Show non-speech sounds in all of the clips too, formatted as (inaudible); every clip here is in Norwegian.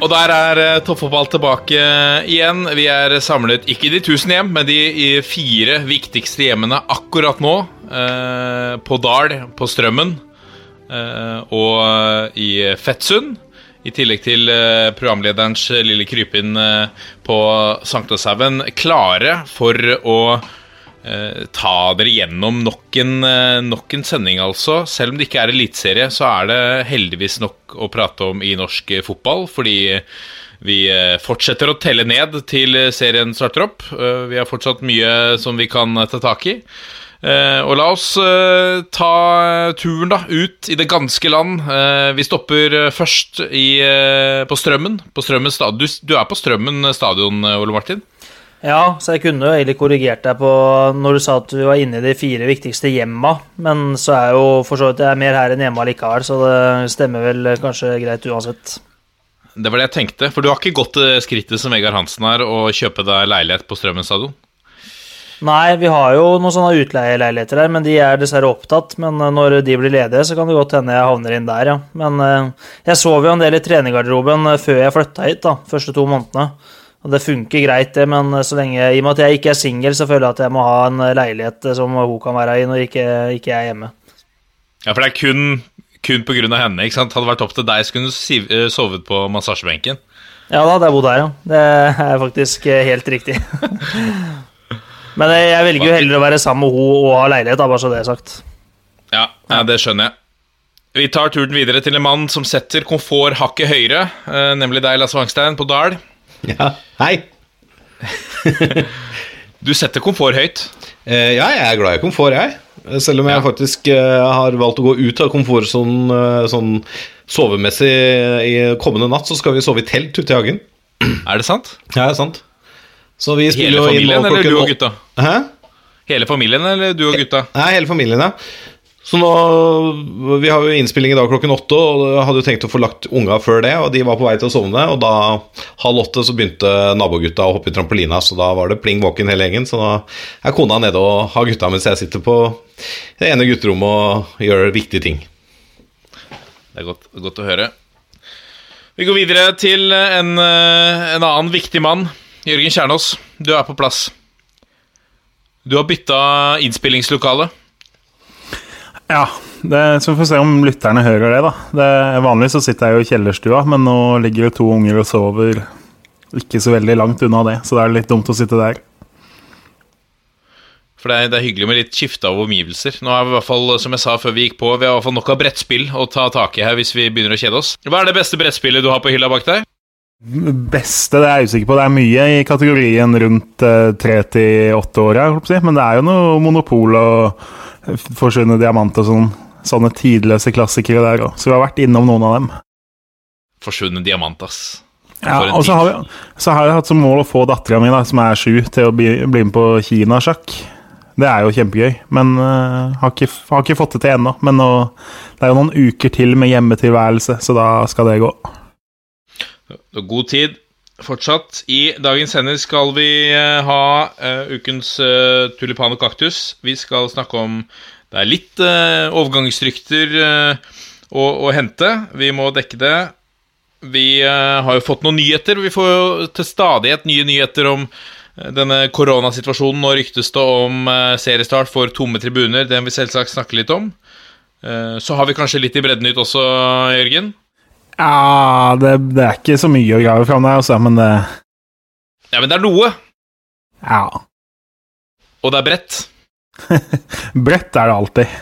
Og der er eh, toppfotball tilbake igjen. Vi er samlet ikke i de tusen hjem, men de fire viktigste hjemmene akkurat nå. eh, på Dal, på Strømmen eh, og i Fettsund. I tillegg til eh, programlederens lille krypinn eh, på Sankthanshaugen. Klare for å eh, ta dere gjennom nok en, eh, nok en sending, altså. Selv om det ikke er eliteserie, så er det heldigvis nok å prate om i norsk eh, fotball. Fordi vi fortsetter å telle ned til serien starter opp. Vi har fortsatt mye som vi kan ta tak i. Og la oss ta turen da ut i det ganske land. Vi stopper først i, på Strømmen. På Strømmen du, du er på Strømmen stadion, Ole Martin? Ja, så jeg kunne jo egentlig korrigert deg på når du sa at du var inne i de fire viktigste hjemma, men så er jo for så vidt jeg er mer her enn hjemme likevel, så det stemmer vel kanskje greit uansett. Det var det jeg tenkte. For du har ikke gått skrittet som Vegard Hansen har, å kjøpe deg leilighet på Strømmen stadion? Nei, vi har jo noen sånne utleieleiligheter her, men de er dessverre opptatt. Men eh, når de blir ledige, så kan det godt hende jeg havner inn der, ja. Men eh, jeg sov jo en del i trenergarderoben eh, før jeg flytta hit, da, første to månedene. Og det funker greit, det, men eh, så lenge, i og med at jeg ikke er singel, så føler jeg at jeg må ha en eh, leilighet eh, som hun kan være i når ikke, ikke jeg er hjemme. Ja, for det er kun, kun av henne. ikke sant? Hadde det vært opp til deg, så kunne du sovet på massasjebenken. Ja, da hadde jeg bodd her, ja. Det er faktisk helt riktig. (laughs) Men jeg velger jo heller å være sammen med henne og ha leilighet, bare så det er sagt. Ja, ja, det skjønner jeg. Vi tar turen videre til en mann som setter komfort hakket høyere, nemlig deg, Lasse Wangstein, på Dal. (laughs) Ja, hei. (laughs) Du setter komfort høyt. Eh, ja, jeg er glad i komfort, jeg. Selv om jeg faktisk eh, har valgt å gå ut av komfortsonen eh, sånn sovemessig i kommende natt, så skal vi sove i telt ute i hagen. Er det sant? Ja, det er sant. Så vi spiller Hele jo inn familien, eller du og gutta? Hæ? Hele familien, eller du og gutta? Nei, hele familien, ja. Så nå Vi har jo innspilling i dag klokken åtte, og hadde jo tenkt å få lagt unga før det, og de var på vei til å sovne, og da halv åtte så begynte nabogutta å hoppe i trampolina, så da var det pling våken hele gjengen, så da er kona nede og har gutta mens jeg sitter på det ene gutterommet og gjør viktige ting. Det er godt, godt å høre. Vi går videre til en, eh, en annen viktig mann. Jørgen Kjernås, du er på plass. Du har bytta innspillingslokale. Ja, det, så får vi se om lytterne hører det, da. Det, vanligvis så sitter jeg jo i kjellerstua, men nå ligger det to unger og sover ikke så veldig langt unna det, så det er litt dumt å sitte der. For det er, det er hyggelig med litt skifte av omgivelser. Nå er vi i hvert fall, som jeg sa før vi gikk på, vi har i hvert fall nok av brettspill å ta tak i her hvis vi begynner å kjede oss. Hva er det beste brettspillet du har på hylla bak deg? Beste, det er jeg usikker på. Det er mye i kategorien rundt eh, tre til åtte år, jeg holdt på å si. men det er jo noe monopol og forsvunne diamant og sånn. Sånne tidløse klassikere der òg. Så vi har vært innom noen av dem. Forsvunnet diamant, ass. Ja, og så har, vi, så har jeg hatt som mål å få dattera mi, da, som er sju, til å bli, bli med på kinasjakk. Det er jo kjempegøy, men uh, har, ikke, har ikke fått det til ennå. Men nå, det er jo noen uker til med hjemmetilværelse, så da skal det gå. God tid fortsatt. I dagens sender skal vi eh, ha uh, ukens uh, tulipan og kaktus. Vi skal snakke om Det er litt uh, overgangsrykter å, å hente. Vi må dekke det. Vi har jo fått noen nyheter. Vi får jo til stadighet nye nyheter om denne koronasituasjonen. Nå ryktes det om seriestart for tomme tribuner. Den må vi selvsagt snakke litt om. Så har vi kanskje litt i breddenytt også, Jørgen. Ja, det, det er ikke så mye å grave fram der, altså, men det Ja, men det er noe. Ja. Og det er bredt. (laughs) Bredt er det alltid.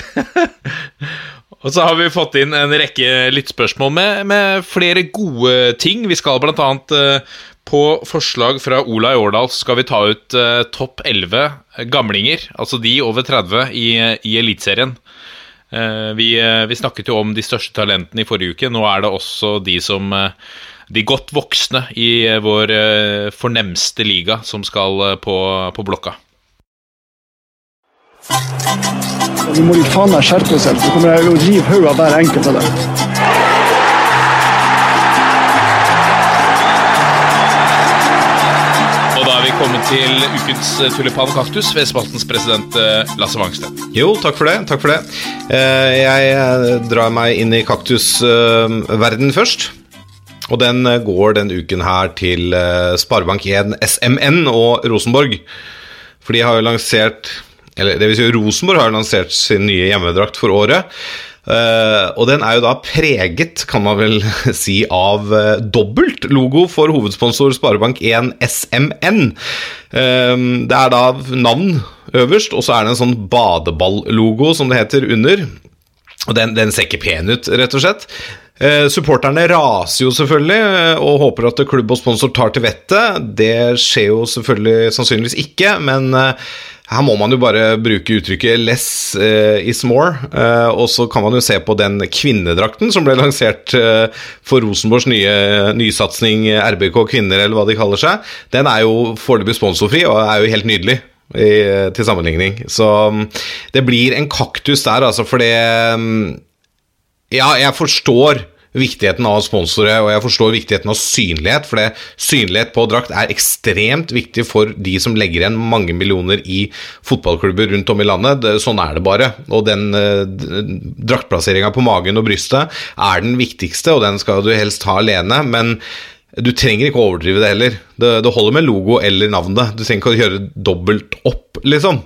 (laughs) Og så har vi fått inn en rekke lyttspørsmål med, med flere gode ting. Vi skal blant annet eh, på forslag fra Ola i Årdal skal vi ta ut uh, topp 11 gamlinger, altså de over 30 i, i Eliteserien. Eh, vi, eh, vi snakket jo om de største talentene i forrige uke. Nå er det også de som eh, De godt voksne i vår fornemste liga som skal på, på blokka. Vi må litt faen meg skjerpe oss. Så kommer jeg å rive hodet av hver enkelt av dem. Kommet til ukens tulipan og kaktus ved spaltens president eh, Lasse Wangstein. Jo, takk for det. Takk for det. Eh, Jeg eh, drar meg inn i kaktusverden først. Og den eh, går den uken her til eh, Sparebank1 SMN og Rosenborg. For de har jo lansert Eller det vil si Rosenborg har jo lansert sin nye hjemmedrakt for året. Eh, og den er jo da preget, kan man vel (laughs) si, av uh, dobbelt logo for hovedsponsor Sparebank1 SMN. Uh, det er da navn øverst, og så er det en sånn badeball-logo, som det heter, under. Og den, den ser ikke pen ut, rett og slett. Eh, supporterne raser jo selvfølgelig eh, og håper at klubb og sponsor tar til vettet. Det skjer jo selvfølgelig sannsynligvis ikke, men eh, her må man jo bare bruke uttrykket 'less eh, is more'. Eh, og så kan man jo se på den kvinnedrakten som ble lansert eh, for Rosenborgs nye nysatsing RBK kvinner, eller hva de kaller seg. Den er jo foreløpig sponsorfri og er jo helt nydelig. I, til sammenligning. Så mm, det blir en kaktus der, altså, for det mm, Ja, jeg forstår viktigheten av sponsorer, og jeg forstår viktigheten av synlighet, for det, synlighet på drakt er ekstremt viktig for de som legger igjen mange millioner i fotballklubber rundt om i landet. Det, sånn er det bare. Og den eh, draktplasseringa på magen og brystet er den viktigste, og den skal du helst ha alene, men du trenger ikke å overdrive det heller. Det, det holder med logo eller navnet. Du trenger ikke å gjøre dobbelt opp, liksom.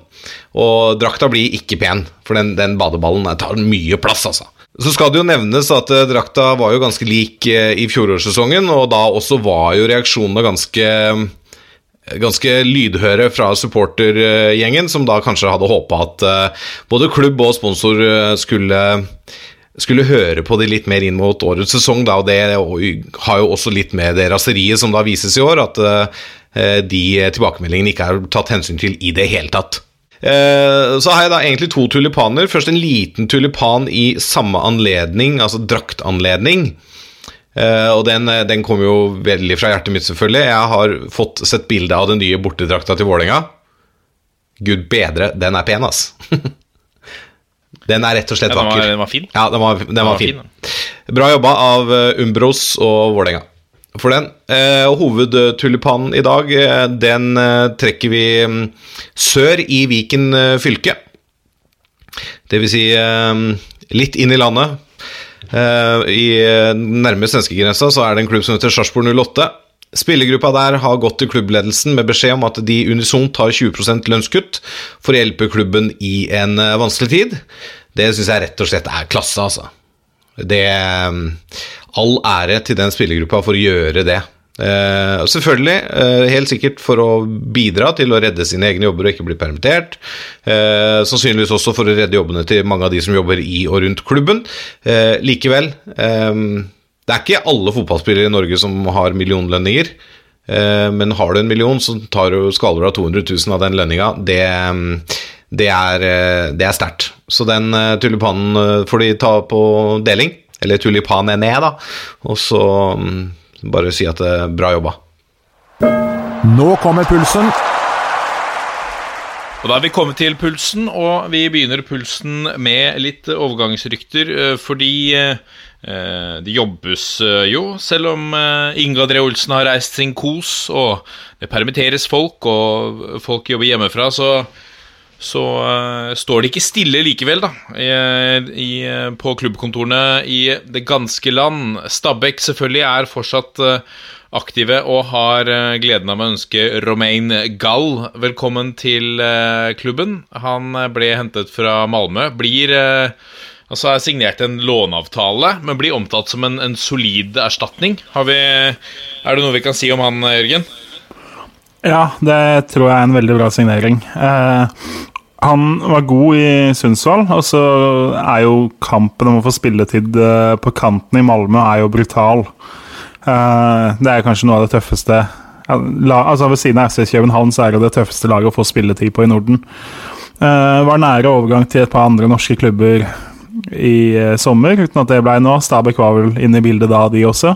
Og drakta blir ikke pen, for den, den badeballen tar mye plass, altså. Så skal det jo nevnes at eh, drakta var jo ganske lik eh, i fjorårssesongen, og da også var jo reaksjonene ganske Ganske lydhøre fra supportergjengen, som da kanskje hadde håpa at eh, både klubb og sponsor eh, skulle skulle høre på de litt mer inn mot årets sesong, da, og det har jo også litt med det raseriet som da vises i år, at eh, de tilbakemeldingene ikke er tatt hensyn til i det hele tatt. Eh, Så har jeg da egentlig to tulipaner. Først en liten tulipan i samme anledning, altså draktanledning. Uh, Og den, den kommer jo veldig fra hjertet mitt, selvfølgelig. Jeg har fått sett bilde av den nye bortedrakta til Vålerenga. Gud bedre, den er pen, ass. (laughs) Den er rett og slett Ja, den var- vakker. den var fin. Ja, den var, den var, var fin. fin, Bra jobba av eh, Umbros og Vålerenga for den. Eh, hovedtulipanen i dag, eh, den eh, trekker vi mm, sør i Viken eh, fylke. Det vil si litt inn i landet. I nærme svenskegrensa så er det en klubb som heter Sarpsborg 08. Spillergruppa der har gått til klubbledelsen med beskjed om at de unisont har 20% lønnskutt for å hjelpe klubben i en vanskelig tid. Det syns jeg rett og slett er klasse, altså. Det All ære til den spillergruppa for å gjøre det. Uh, selvfølgelig, uh, helt sikkert for å bidra til å redde sine egne jobber og ikke bli permittert. Uh, sannsynligvis også for å redde jobbene til mange av de som jobber i og rundt klubben. Likevel, eh, det er ikke alle fotballspillere i Norge som har millionlønninger. Men har du en million, så tar du, skaler av 200 000 av den lønninga. Det, det er, det er sterkt. Så den tulipanen får de ta på deling. Eller tulipanen ned, da. Og så mm, bare si at det er bra jobba. Nå kommer pulsen. Og Da er vi kommet til pulsen, og vi begynner pulsen med litt overgangsrykter. eh, Fordi eh, det jobbes eh, jo, selv om eh, Inge André Olsen har reist sin kos, og det permitteres folk, og folk jobber hjemmefra, så så uh, står det ikke stille likevel, da, i, i, på klubbkontorene i det ganske land. Stabæk selvfølgelig er fortsatt uh, aktive og har uh, gleden av å ønske Romain Gall velkommen til klubben. Han ble hentet fra Malmö. Blir Altså er signert en låneavtale, men blir omtalt som en, en solid erstatning. Vi, er det noe vi kan si om han, Jørgen? Ja, det tror jeg er en veldig bra signering. Eh, han var god i Sundsvall, og så er jo kampen om å få spilletid eh, på kanten i Malmö er jo brutal. Eh, det er kanskje noe av det tøffeste altså Ved siden av SS København så er det det tøffeste laget å få spilletid på i Norden. Eh, var nære overgang til et par andre norske klubber i sommer, uten at det ble nå. Stabæk var vel inne i bildet da, de også.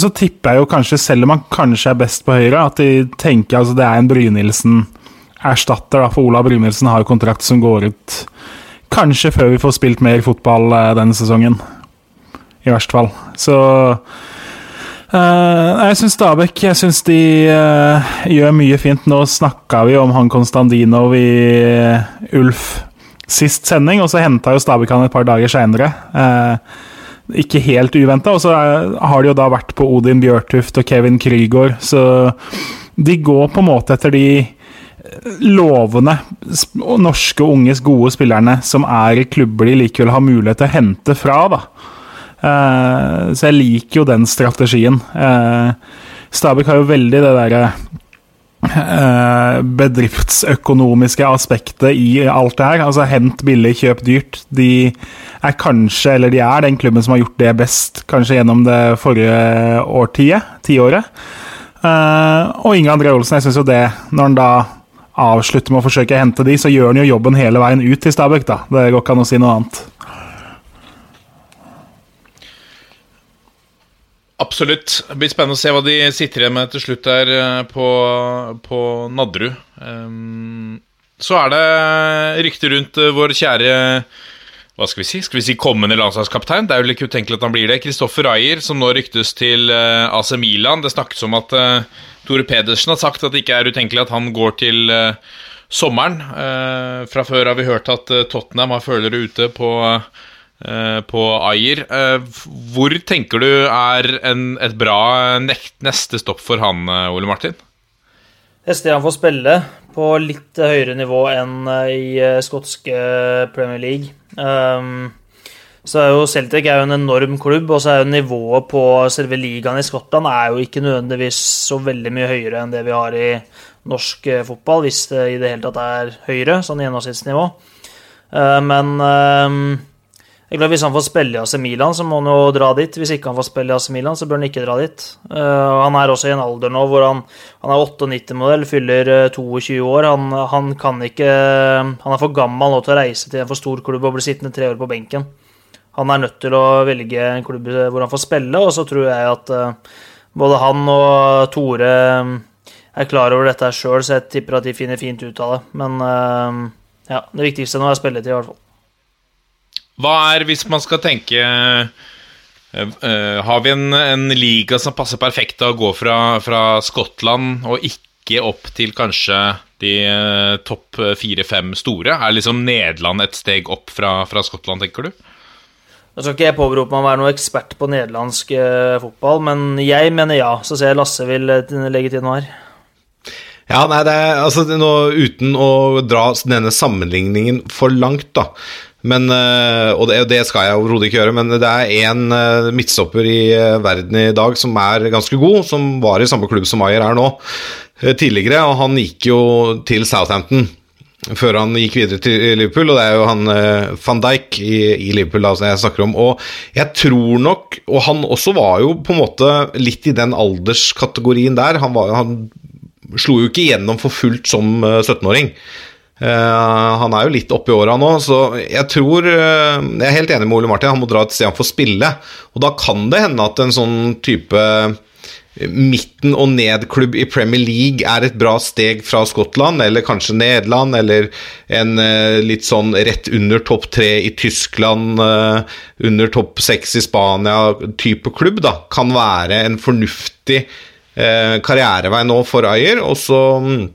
Så tipper jeg jo kanskje, selv om han kanskje er best på høyre, at de tenker altså det er en Brynildsen-erstatter. For Ola Brynildsen har jo kontrakt som går ut kanskje før vi får spilt mer fotball eh, denne sesongen. I verste fall. Så Uh, jeg syns Stabæk jeg synes de uh, gjør mye fint. Nå snakka vi om han Konstantinov i uh, Ulf sist sending, og så henta jo Stabæk han et par dager seinere. ikke helt uventa. Og så har de jo da vært på Odin Bjørtuft og Kevin Krygård, så de går på en måte etter de lovende norske unges gode spillerne som er i klubber de likevel har mulighet til å hente fra. da Uh, så jeg liker jo den strategien. Uh, Stabæk har jo veldig det derre uh, bedriftsøkonomiske aspektet i alt det her. Altså hent billig, kjøp dyrt. De er kanskje, eller de er den klubben som har gjort det best, kanskje gjennom det forrige årtiet, tiåret. og Inge André Olsen, jeg syns jo det, når han da avslutter med å forsøke å hente de, så gjør han jo jobben hele veien ut til Stabæk, da. Det går ikke an å si noe annet. Absolutt. Det blir spennende å se hva de sitter igjen med til slutt der eh, på, på Nadderud. Um, så er det rykter rundt uh, vår kjære hva skal vi si? Skal vi si kommende landslagskaptein? Det er jo litt utenkelig at han blir det. Kristoffer Ayer, som nå ryktes til uh, AC Milan. Det snakkes om at uh, Tore Pedersen har sagt at det ikke er utenkelig at han går til sommeren. fra før har vi hørt at Tottenham har følere ute på Eh, på Ayer. Eh, hvor tenker du er en, et bra neste stopp for han, eh, Ole Martin? Neste han får spille på litt høyere nivå enn i skotske Premier League. Um, så er jo Celtic er jo en enorm klubb, og så er jo nivået på selve ligaen i Skottland er jo ikke nødvendigvis så veldig mye høyere enn det vi har i norsk fotball, hvis det i det hele tatt er høyere, sånn gjennomsnittsnivå. Men jeg er Hvis han får spille i AC Milan, så må han jo dra dit. Hvis ikke han får spille i AC Milan, så bør han ikke dra dit. Uh, han er også i en alder nå hvor han, han er 98-modell, fyller 22 eh, år. Han, han, kan ikke Han er for gammel nå til å reise til en for stor klubb og bli sittende tre år på benken. Han er nødt til å velge en klubb hvor han får spille, og så tror jeg at uh, både han og Tore er klar over dette sjøl, så jeg tipper at de finner fint ut av det. Men uh, ja, det viktigste nå er spilletid, i hvert fall. Hva er, hvis man skal tenke uh, Har vi en, en, liga som passer perfekt til å gå fra, fra Skottland og ikke opp til kanskje de uh, topp fire-fem store? Er liksom Nederland et steg opp fra, fra Skottland, tenker du? Nå skal ikke jeg påberope meg å være noen ekspert på nederlandsk uh, fotball, men jeg mener ja. Så ser jeg Lasse vil legge til noe her. Ja, nei, det er, altså, nå, Uten å dra denne sammenligningen for langt, da, men, eh, og det, skal jeg overhodet ikke gjøre, men det er én eh, midtstopper i eh, verden i dag som er ganske god, som var i samme klubb som Ayer er nå tidligere, og han gikk jo til Southampton før han gikk videre til Liverpool, og det er jo han van Dijk i, i Liverpool da, som jeg snakker om. Og jeg tror nok Og han også var jo på en måte litt i den alderskategorien der. Han, var, han slo jo ikke igjennom for fullt som 17-åring. Uh, han er jo litt oppi åra nå, så jeg tror uh, Jeg er helt enig med Ole Martin, han må dra et sted han får spille. Og da kan det hende at en sånn type midten og ned-klubb i Premier League er et bra steg fra Skottland, eller kanskje Nederland, eller en litt sånn rett under topp tre i Tyskland, under topp seks i Spania-type klubb, da, kan være en fornuftig karrierevei nå for Ayer. Og så um,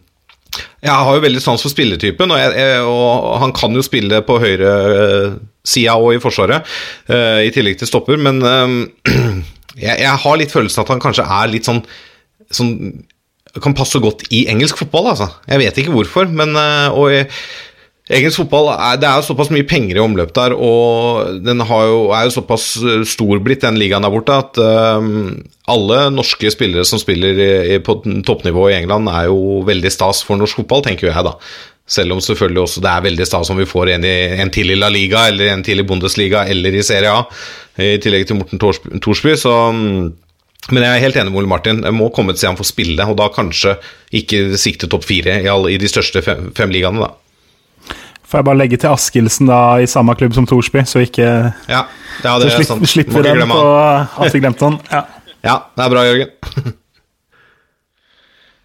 jeg har jo veldig sans for spilletypen, og, jeg, og han kan jo spille på høyresida og i Forsvaret, uh, i tillegg til stopper, men uh, (clears throat) jeg, jeg, har litt følelsen at han kanskje er litt sånn, sånn Kan passe godt i engelsk fotball, altså. Jeg vet ikke hvorfor, men og jeg, Engelsk fotball Det er jo såpass mye penger i omløp der, og den jo, er jo såpass eh, stor blitt, den ligaen der borte, at um, alle norske spillere som spiller i, på toppnivå i England, er jo veldig stas for norsk fotball, tenker jeg, da. Selv om selvfølgelig også det er veldig stas om vi får en, i, en til i La Liga, eller en til i Bundesliga, eller i Serie A, i tillegg til Morten Thorsby. Så um, Men jeg er helt enig med Ole Martin. Jeg må komme til å se han får spille, og da kanskje ikke sikte topp fire i, i de største fem, fem ligaene, da. Får jeg bare legge til Askildsen da i samme klubb som Thorsby, så ikke Ja, ja det så slipp, sant. Slipper vi den på at vi glemte han. Ja. (laughs) Ja, det er bra, Jørgen. (laughs)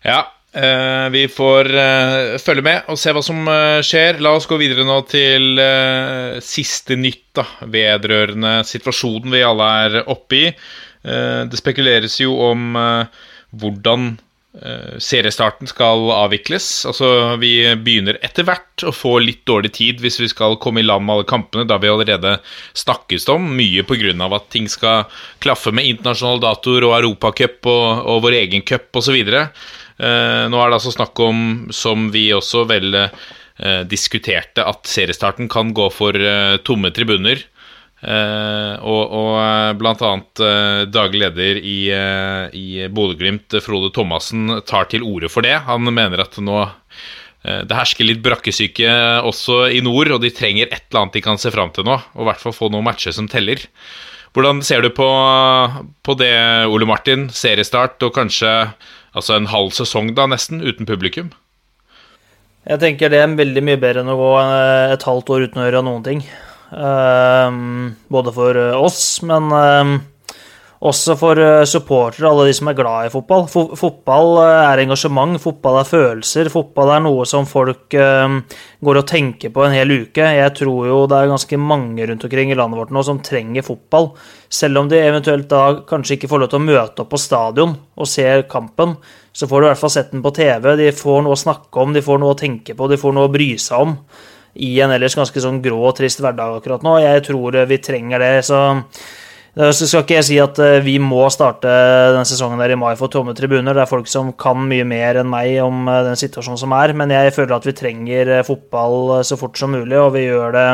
Ja, eh, vi får eh, følge med og se hva som eh, skjer. La oss gå videre nå til eh, siste nytt da, vedrørende situasjonen vi alle er oppe i. Eh, det spekuleres jo om eh, hvordan seriestarten skal avvikles. Altså, vi begynner etter hvert å få litt dårlig tid hvis vi skal komme i land med alle kampene. Da vi allerede snakkes om, mye pga. at ting skal klaffe med internasjonale datoer og Europacup og, og vår egen cup osv. Eh, nå er det altså snakk om, som vi også vel eh, diskuterte, at seriestarten kan gå for eh, tomme tribuner. Eh, og, og eh, blant annet eh, daglig leder i, eh, i Bodø-Glimt, Frode Thomassen, tar til orde for det. Han mener at nå det hersker litt brakkesyke også i nord, og de trenger et eller annet de kan se fram til nå. Og i hvert fall få noen matcher som teller. Hvordan ser du på, på det, Ole Martin? Seriestart og kanskje altså en halv sesong, da, nesten, uten publikum? Jeg tenker det er veldig mye bedre enn å gå et halvt år uten å gjøre noen ting. Ehm, både for eh, oss, men ehm, også for eh, supportere, alle de som er glad i fotball. Fotball eh, er engasjement, fotball er følelser. Fotball er noe som folk ehm, går og tenker på en hel uke. Jeg tror jo det er ganske mange rundt omkring i landet vårt nå som trenger fotball. Selv om de eventuelt da kanskje ikke får lov til å møte opp på stadion og se kampen, så får du i hvert fall sett den på TV. De får noe å snakke om, de får noe å tenke på, de får noe å bry seg om i en ellers ganske sånn grå og trist hverdag akkurat nå. Jeg tror eh, vi trenger det. Så, eh, så skal ikke jeg si at eh, vi må starte denne sesongen der i mai for tomme tribuner. Det er folk som kan mye mer enn meg om den situasjonen som er, men jeg føler at vi trenger fotball så fort som mulig, og vi gjør det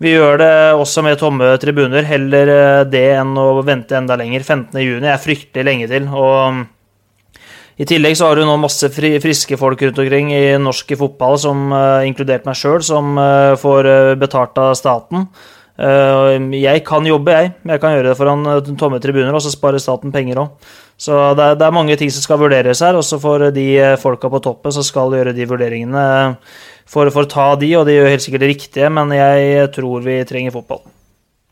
vi gjør det også med tomme tribuner. Heller det enn å vente enda lenger. 15.6 er fryktelig lenge til. og i tillegg så har du nå masse fri, friske folk rundt omkring i norsk fotball, som, uh, inkludert meg sjøl, som uh, får eh, betalt av staten. Uh, jeg kan jobbe, jeg. Jeg kan gjøre det foran tomme tribuner, og så sparer staten penger òg. Så det er, det er mange ting som skal vurderes her, også for de eh, folka på toppen som skal gjøre de vurderingene. For, for ta de, og de gjør helt sikkert det riktige, men jeg tror vi trenger fotball.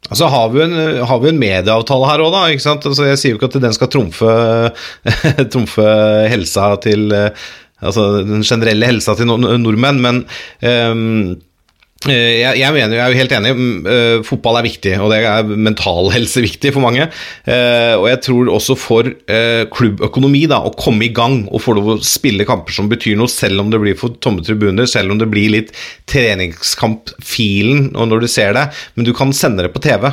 Altså har vi, en, har vi en medieavtale her òg, da. ikke sant? Altså, jeg sier jo ikke at den skal trumfe, (laughs) trumfe helsa til eh, Altså den generelle helsa til nordmenn, men eh, jeg, jeg mener, jeg er jo helt enig. mm, eh, fotball er viktig, og det er mental (laughs) helse viktig for mange. Eh, og jeg tror også for eh, klubbøkonomi, da, å komme i gang og få lov å spille kamper som betyr noe, selv om det blir for tomme tribuner, selv om det blir litt treningskamp-filen når du ser det, men du kan sende det på TV.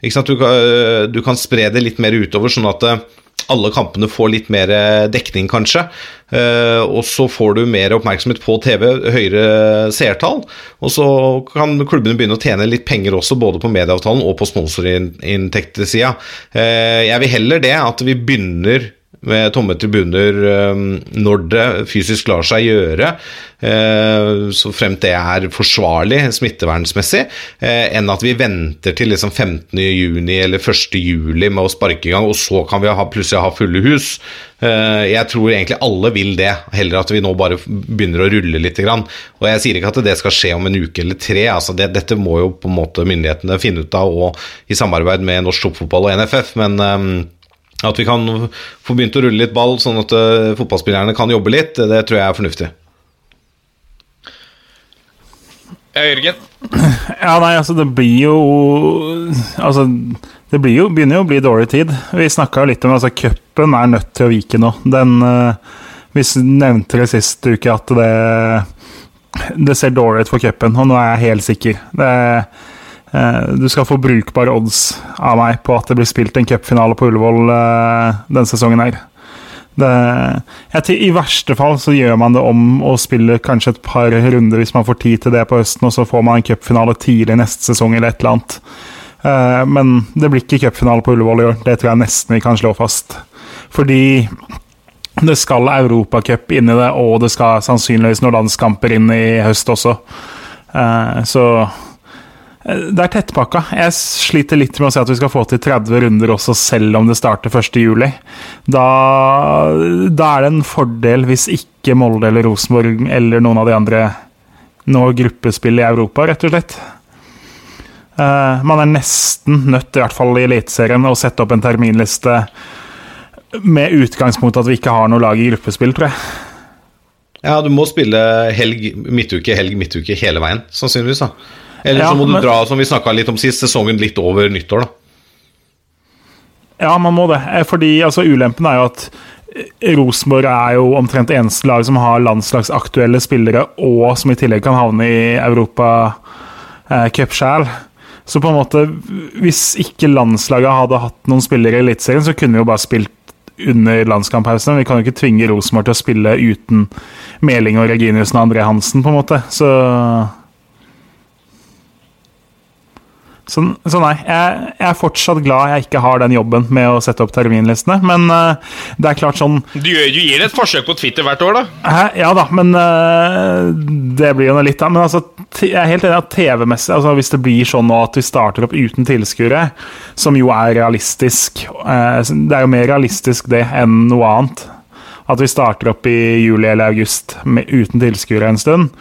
Du, kan, eh, du kan spre det litt mer utover, sånn at eh, alle kampene får litt mer eh, dekning, kanskje. Eh, og så får du mer oppmerksomhet på TV, høyere seertall. Og så kan klubbene begynne å tjene litt penger også, både på medieavtalen og på sponsorinntektssida. Eh, jeg vil heller det, at vi begynner med tomme tribuner eh, når det fysisk lar seg gjøre, eh, så fremt det er forsvarlig smittevernsmessig, eh, enn at vi venter til liksom 15. juni eller 1. juli med å sparke i gang, og så kan vi ha, plutselig ha fulle hus. Jeg tror egentlig alle vil det, heller at vi nå bare begynner å rulle litt. Og jeg sier ikke at det skal skje om en uke eller tre, altså det, dette må jo på en måte myndighetene finne ut av, og i samarbeid med norsk toppfotball og NFF, men at vi kan få begynt å rulle litt ball, sånn at eh, fotballspillerne kan jobbe litt, det tror jeg er fornuftig. Ja, Jørgen? (clears throat) Ja, nei, altså det blir jo Altså, det blir jo, begynner jo å bli dårlig tid. Vi snakka jo litt om altså cupen er nødt til å vike nå. Den eh, Vi nevnte det sist uke at det det ser dårlig ut for cupen, og nå er jeg helt sikker. Det, eh, du skal få brukbare odds av meg på at det blir spilt en cupfinale på Ullevål eh, denne sesongen her. Det, jeg, I verste fall så gjør man det om og spiller kanskje et par runder hvis man får tid til det på høsten, og så får man en cupfinale tidlig neste sesong eller et eller annet. Eh, men det blir ikke cupfinale på Ullevål i år. Det tror jeg nesten vi kan slå fast. Fordi det skal Europacup inn i det, og det skal sannsynligvis noen landskamper inn i høst også. Eh, så Det er tettpakka. Jeg sliter litt med å se at vi skal få til 30 runder også, selv om det starter 1.7. Da, da er det en fordel hvis ikke Molde eller Rosenborg eller noen av de andre når gruppespill i Europa, rett og slett. Eh, man er nesten nødt, i hvert fall i Eliteserien, å sette opp en terminliste med utgangspunkt at vi ikke har noe lag i gruppespill, tror jeg. Ja, du må spille helg, midtuke, helg, midtuke hele veien, sannsynligvis. da. Eller Ja, så må du men- dra, som vi snakka litt om sist, sesongen litt over nyttår, da. Ja, man må det. Eh, Fordi altså, Ulempen er jo at eh, Rosenborg er jo omtrent eneste lag som har landslagsaktuelle spillere, og som i tillegg kan havne i Europa eh, sjæl. Så på en måte, hvis ikke landslaget hadde hatt noen spillere i Eliteserien, så kunne vi jo bare spilt under landskamppausen. Vi kan jo ikke tvinge Rosenborg til å spille uten Meling og Reginiussen og André Hansen, på en måte. Så Så, så nei, jeg, jeg er fortsatt glad jeg ikke har den jobben med å sette opp terminlistene. Men uh, det er klart sånn Du, du gir et forsøk på Twitter hvert år, da. Hæ? Ja da, men uh, det blir jo noe litt, da. Men altså, jeg er helt enig at TV-messig, altså hvis det blir sånn nå at vi starter opp uten tilskuere, som jo er realistisk uh, Det er jo mer realistisk det enn noe annet. At vi starter opp i juli eller august med, uten tilskuere en stund.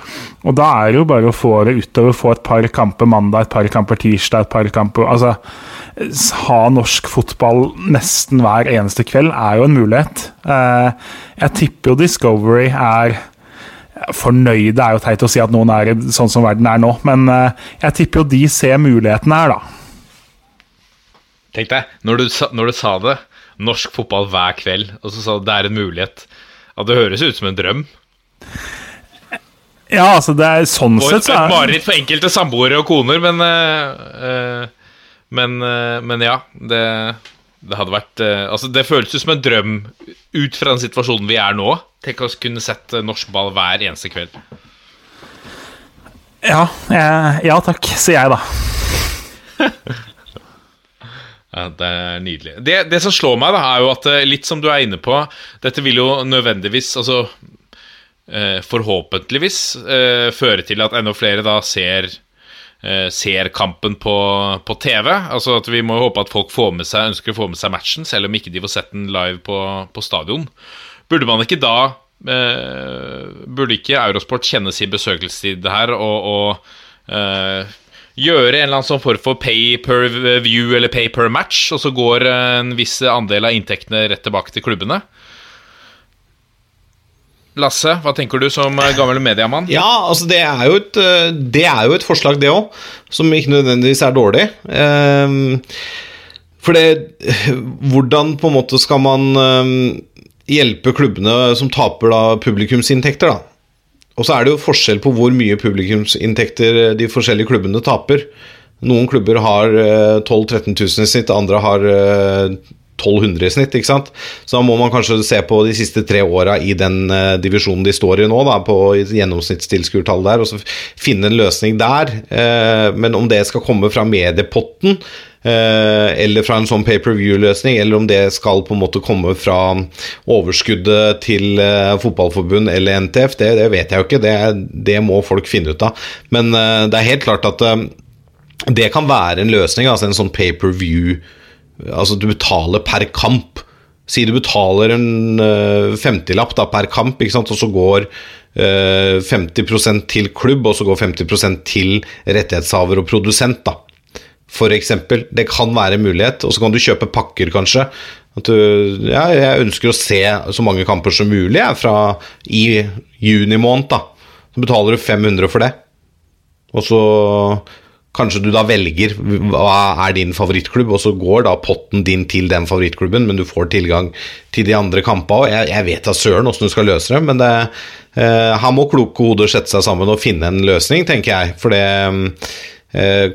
Og da er det jo bare å få det utover, få et par kamper mandag, et par kamper tirsdag, et par kamper Altså ha norsk fotball nesten hver eneste kveld er jo en mulighet. Eh, jeg tipper jo Discovery er Fornøyde er jo teit å si at noen er sånn som verden er nå, men eh, jeg tipper jo de ser mulighetene her, da. Tenk deg, når du, når du sa det, norsk fotball hver kveld, og så sa du det er en mulighet. At det høres ut som en drøm. Ja, altså, det er sånn sett så er et er mareritt for enkelte samboere og koner, men eh, men, eh, men ja, det, det hadde vært eh, Altså, det føles ut som en drøm ut fra den situasjonen vi er nå. Tenk oss kunne sett norsk ball hver eneste kveld. Ja, ja takk, sier jeg da. (laughs) Ja, Det er nydelig. Det, det som slår meg, da, er jo at eh, litt som du er inne på Dette vil jo nødvendigvis, altså eh, Forhåpentligvis eh, føre til at enda flere da ser eh, Ser kampen på, på TV. Altså at Vi må håpe at folk får med seg ønsker å få med seg matchen, selv om ikke de får sett den live på, på stadion. Burde man ikke da eh, Burde ikke Eurosport kjenne sin besøkelsestid her og, og gjøre en eller annen sånn form for pay per view eller pay per match, og så går en viss andel av inntektene rett tilbake til klubbene? Lasse, hva tenker du som eh, gammel mediemann? Ja, altså det er jo et, eh, er jo et forslag, det òg, som ikke nødvendigvis er dårlig. Ehm, For det (laughs) Hvordan på en måte skal man ehm, hjelpe klubbene som taper da publikumsinntekter, da? Og så er det jo forskjell på hvor mye publikumsinntekter de forskjellige klubbene taper. Noen klubber har eh, 12 000-13 000 i snitt, andre har eh, 1200 i snitt. ikke sant? Så da må man kanskje se på de siste tre åra i den uh, divisjonen de står i nå, da, på gjennomsnittstilskuertall der, og så finne en løsning der. Uh, men om det skal komme fra mediepotten, eh, eller fra en sånn pay-per-view-løsning, eller om det skal på en måte komme fra overskuddet til eh, fotballforbund eller NTF, det, det vet jeg jo ikke. Det, det må folk finne ut av. Men eh, det er helt klart at eh, det kan være en løsning, altså en sånn pay-per-view Altså du betaler per kamp. Si du betaler en uh, 50-lapp da, per kamp, og så går eh, 50% til klubb, og så går 50 til rettighetshaver og produsent. da eksempel. Det kan være en mulighet. Og så kan du kjøpe pakker, kanskje. Du, ja, jeg ønsker å se så mange kamper som mulig jeg, fra i juni måned. da. Så betaler du 500 for det. Og så kanskje du da velger hva er din favorittklubb, og så går da potten din til den favorittklubben, men du får tilgang til de andre kampene òg. Jeg, jeg vet da søren åssen du skal løse det, men det, eh, her må kloke hoder sette seg sammen og finne en løsning, tenker jeg. For det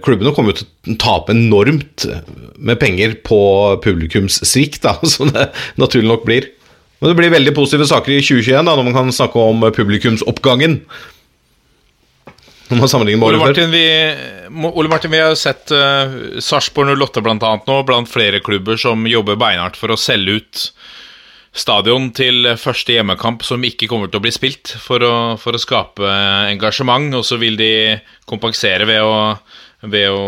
klubbene kommer jo til å tape enormt med penger på publikumssvikt, (laughs) som det naturlig nok blir. Men det blir veldig positive saker i 2021 da, når man kan snakke om publikumsoppgangen. Når man sammenligner med året. Martin, vi, Ole Martin, vi har jo sett uh, Sarpsborg 08 blant annet nå, blant flere klubber som jobber beinhardt for å selge ut stadion til første hjemmekamp som ikke kommer til å bli spilt, for å, for å skape engasjement. Og så vil de kompensere ved å ved å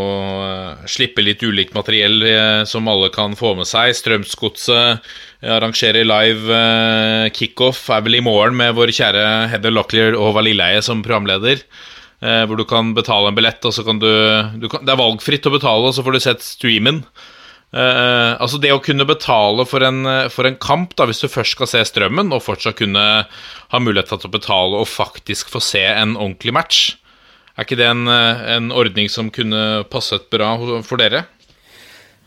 eh, slippe litt ulikt materiell eh, som alle kan få med seg. Strømsgodset arrangerer live eh, kickoff, er vel i morgen med vår kjære Heather Locklear og Valilleie som programleder. eh, Hvor du kan betale en billett, og så kan du, du kan, Det er valgfritt å betale, og så får du sett streamen. Eh, altså Det å kunne betale for en, for en kamp, da hvis du først skal se Strømmen, og fortsatt kunne ha mulighet til å betale og faktisk få se en ordentlig match, er ikke det en, eh, en ordning som kunne passet bra for dere?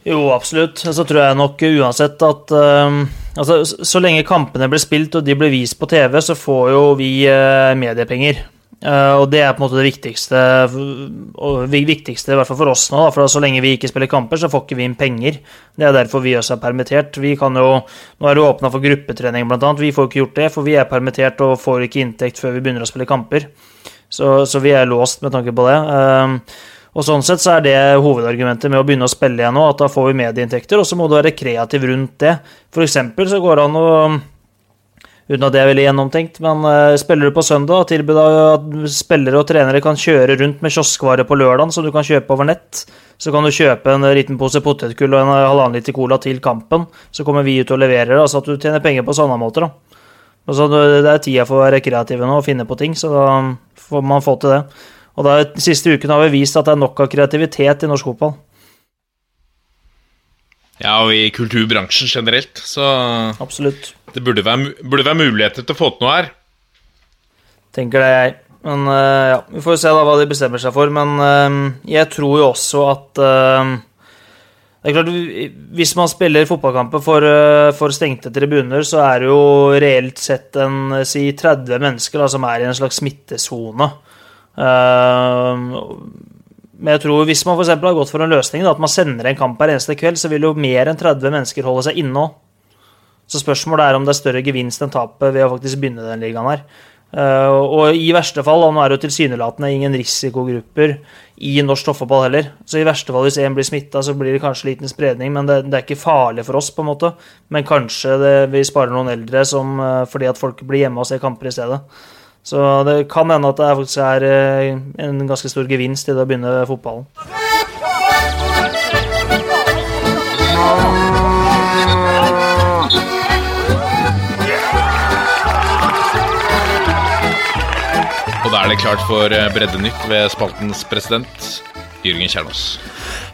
Jo, absolutt. Så tror jeg nok uansett at uh, altså, Så lenge kampene blir spilt og de blir vist på TV, så får jo vi uh, mediepenger. Eh, og det er på en måte det viktigste, viktigste i hvert fall for oss nå. For så lenge vi ikke spiller kamper, så får ikke vi inn penger. Det er derfor vi også er permittert. Vi kan jo, Nå er det åpna for gruppetrening, annet. Vi får ikke gjort det, for vi er permittert og får ikke inntekt før vi begynner å spille kamper. Så, så vi er låst med tanke på det. Eh, og sånn sett så er det hovedargumentet med å begynne å spille igjen nå, at da får vi medieinntekter, og så må du være kreativ rundt det. For eksempel så går det an å Uten at det er veldig gjennomtenkt, men uh, spiller du på søndag og tilbyr at spillere og trenere kan kjøre rundt med kioskvare på lørdag som du kan kjøpe over nett, så kan du kjøpe en liten pose potetgull og en halvannen liter cola til kampen, så kommer vi ut og leverer, altså at du tjener penger på sånne måter, da. Altså, det er tida for å være kreative nå og finne på ting, så da får man få til det. Og de siste ukene har vi vist at det er nok av kreativitet i norsk fotball. Ja, og i kulturbransjen generelt, så Absolutt. det burde være, burde være muligheter til å få til noe her. Tenker det jeg. Men uh, ja, vi får se da hva de bestemmer seg for. Men uh, jeg tror jo også at uh, det er klart, Hvis man spiller fotballkamper for, for stengte tribuner, så er det jo reelt sett en si 30 mennesker da, som er i en slags smittesone. Eh, men jeg tror hvis man for har gått for en løsning, da, at man sender en kamp hver eneste kveld, så vil jo mer enn 30 mennesker holde seg inne òg. Så spørsmålet er om det er større gevinst enn tapet ved å faktisk begynne den ligaen her. Eh, og i verste fall, og nå er det jo tilsynelatende ingen risikogrupper i norsk toppfotball heller, så i verste fall hvis en blir smitta, så blir det kanskje liten spredning, men det, det er ikke farlig for oss, på en måte. Men kanskje det, vi sparer noen eldre som, eh, fordi at folk blir hjemme og ser kamper i stedet. Så det kan hende at det faktisk er eh, en ganske stor gevinst i det å begynne fotballen. Og da er det klart for eh, Breddenytt ved spaltens president, Jørgen Kjernås.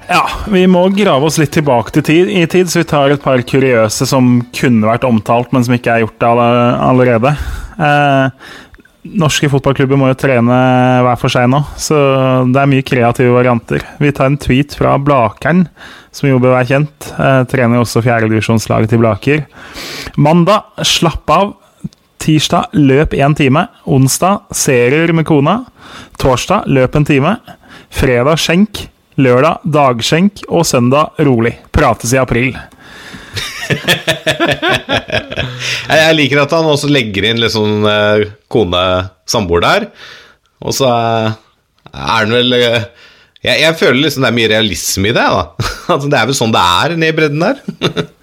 Ja, vi må grave oss litt tilbake til tid, i tid, så vi tar et par kuriøse som kunne vært omtalt, men som ikke er gjort det allerede. Eh, norske fotballklubber må jo trene hver for seg nå, så det er mye kreative varianter. Vi tar en tweet fra Blakeren, som jo bør være kjent. Eh, trener også fjerdedivisjonslaget til Blaker. Mandag, slapp av. Tirsdag løp én time. Onsdag serier med kona. Torsdag løp en time. Fredag skjenk. Lørdag dagskjenk. Og søndag rolig. Prates i april. Jeg, liker at han også legger inn litt sånn eh, kone-samboer der. Og så eh, er han vel eh, jeg, jeg føler liksom det er mye realisme i det. da (laughs) Altså Det er vel sånn det er nede i bredden der. (laughs)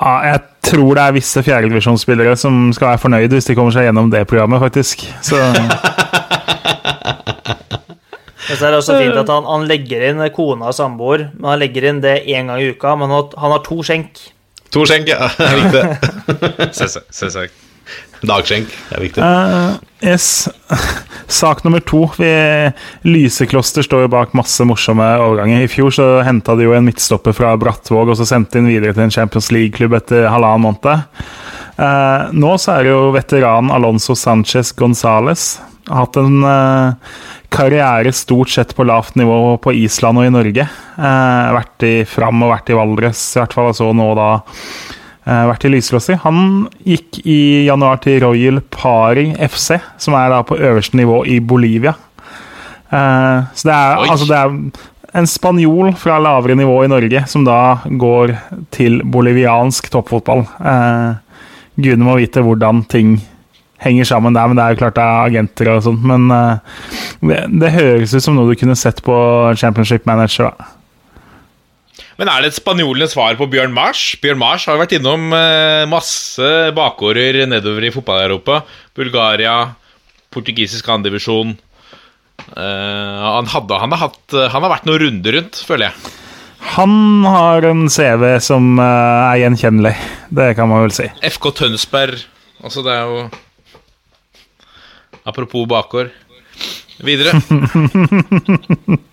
Ja, jeg tror det er visse fjerdedivisjonsspillere som skal være fornøyd hvis de kommer seg gjennom det programmet, faktisk. Så (laughs) Men så er det også fint at han, han legger inn kona og samboer, men han legger inn det én gang i uka. Men han, han har to skjenk. To skjenk, ja. (laughs) Det er viktig. (laughs) Selvsagt. Dagskjenk, det er viktig. Uh, yes. (laughs) Sak nummer to. Vi, Lysekloster står jo bak masse morsomme overganger. I fjor så henta de jo en midtstopper fra Brattvåg og så sendte inn videre til en Champions League-klubb etter halvannen måned. Uh, nå så er det jo veteran Alonso Sanchez Gonzales. Har hatt en eh, karriere stort sett på lavt nivå på Island og i Norge. Eh, vært i Fram og vært i Valdres, i hvert fall. Og så nå da eh, vært i Lysekloster. Han gikk i januar til Royal Pari FC, som er da på øverste nivå i Bolivia. Eh, så det er, altså det er en spanjol fra lavere nivå i Norge som da går til boliviansk toppfotball. Eh, Gudene må vite hvordan ting henger sammen der, men det er jo klart det er agenter og sånt. Men eh, det, det høres ut som noe du kunne sett på Championship Manager. da. Men er det spanjolenes svar på Bjørn Mars? Bjørn Mars har jo vært innom eh, masse bakgårder nedover i fotball-Europa. Bulgaria, portugisisk andredivisjon. Eh, han, hadde, han, har hatt, han har vært noen runder rundt, føler jeg. Han har en CV som er gjenkjennelig. Det kan man vel si. FK Tønsberg Altså, det er jo Apropos bakgård. Videre. (laughs)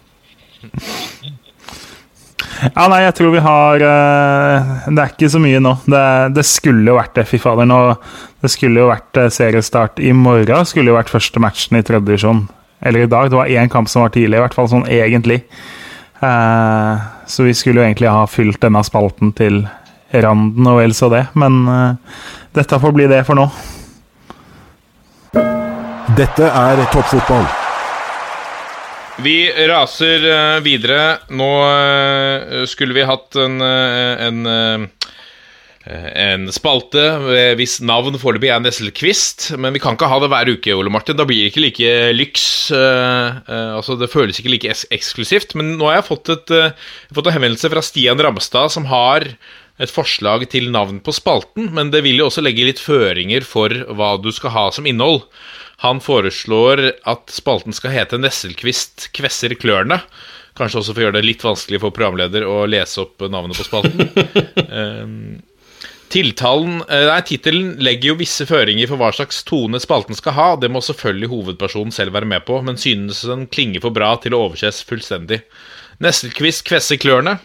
Ja, nei, jeg tror vi har uh, Det er ikke så mye nå. Det, det skulle jo vært det, fy fader. Det skulle jo vært uh, seriestart i morgen. Skulle jo vært første matchen i tredje divisjon. Eller i dag. Det var én kamp som var tidlig, i hvert fall sånn egentlig. Uh, så vi skulle jo egentlig ha fylt denne spalten til randen og vel så det. Men dette får bli det for nå. Dette er toppfotball. Vi raser eh, videre. Nå eh, skulle vi hatt en, eh, en, en spalte hvis navn foreløpig er Nesselquist, men vi kan ikke ha det hver uke, Ole Martin. Da blir det ikke like lyks. altså Det føles ikke like eksklusivt. Men nå har jeg fått, et, fått en henvendelse fra Stian Ramstad, som har et forslag til navn på spalten, men det vil jo også legge litt føringer for hva du skal ha som innhold. Han foreslår at spalten skal hete Nesselquist kvesser klørne. Kanskje også for å gjøre det litt vanskelig for programleder å lese opp navnet på spalten. (laughs) Ehm, Tiltalen, eh, nei, Tittelen legger jo visse føringer for hva slags tone spalten skal ha. Det må selvfølgelig hovedpersonen selv være med på, men synes den klinger for bra til å overses fullstendig. Nesselquist kvesser klørne.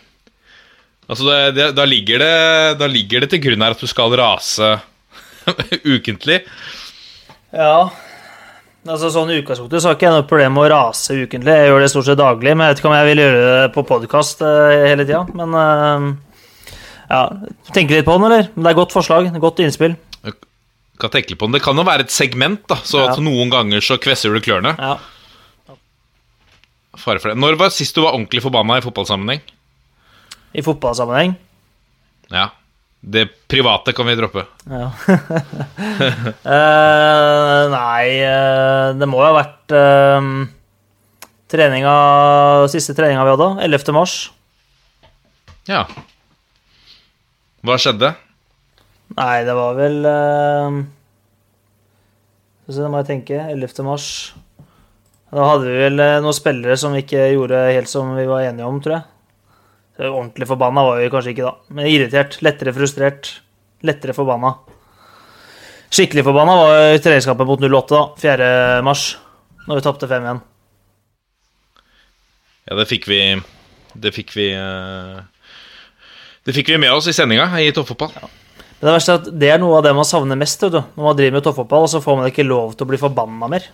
Altså, det, det, da, ligger det, da ligger det til grunn her at du skal rase (laughs) ukentlig. Ja. Altså sånn utgangspunktet så har ikke jeg noe problem med å rase ukentlig. Jeg gjør det stort sett daglig, men jeg vet ikke om jeg vil gjøre det på podkast hele tida. Men uh, ja, tenke litt på den, eller? Men Det er godt forslag. Godt innspill. Kan tenke på den. Det kan jo være et segment, da, så Ja. at noen ganger så kvesser du klørne. Ja. Fare for det. Når var sist du var ordentlig forbanna i fotballsammenheng? I fotballsammenheng. Ja. Det private kan vi droppe. Ja. uh, (laughs) nei, eh, det må jo ha vært uh, treninga, siste treninga vi hadde, 11. mars. Ja. Hva skjedde? Nei, det var vel uh, Nå må jeg tenke. 11. mars. Da hadde vi vel noen spillere som ikke gjorde helt som vi var enige om, tror jeg. Så ordentlig forbanna var vi kanskje ikke da. Men irritert. Lettere frustrert. Lettere forbanna. Skikkelig forbanna var treningskampen mot 08, da. 4. mars. Når vi tapte 5-1. Ja, det fikk vi Det fikk vi eh, Det fikk vi med oss i sendinga i toppfotball. Men det verste er at det er noe av det man savner mest du. når man driver med toppfotball, og så får man ikke lov til å bli forbanna mer.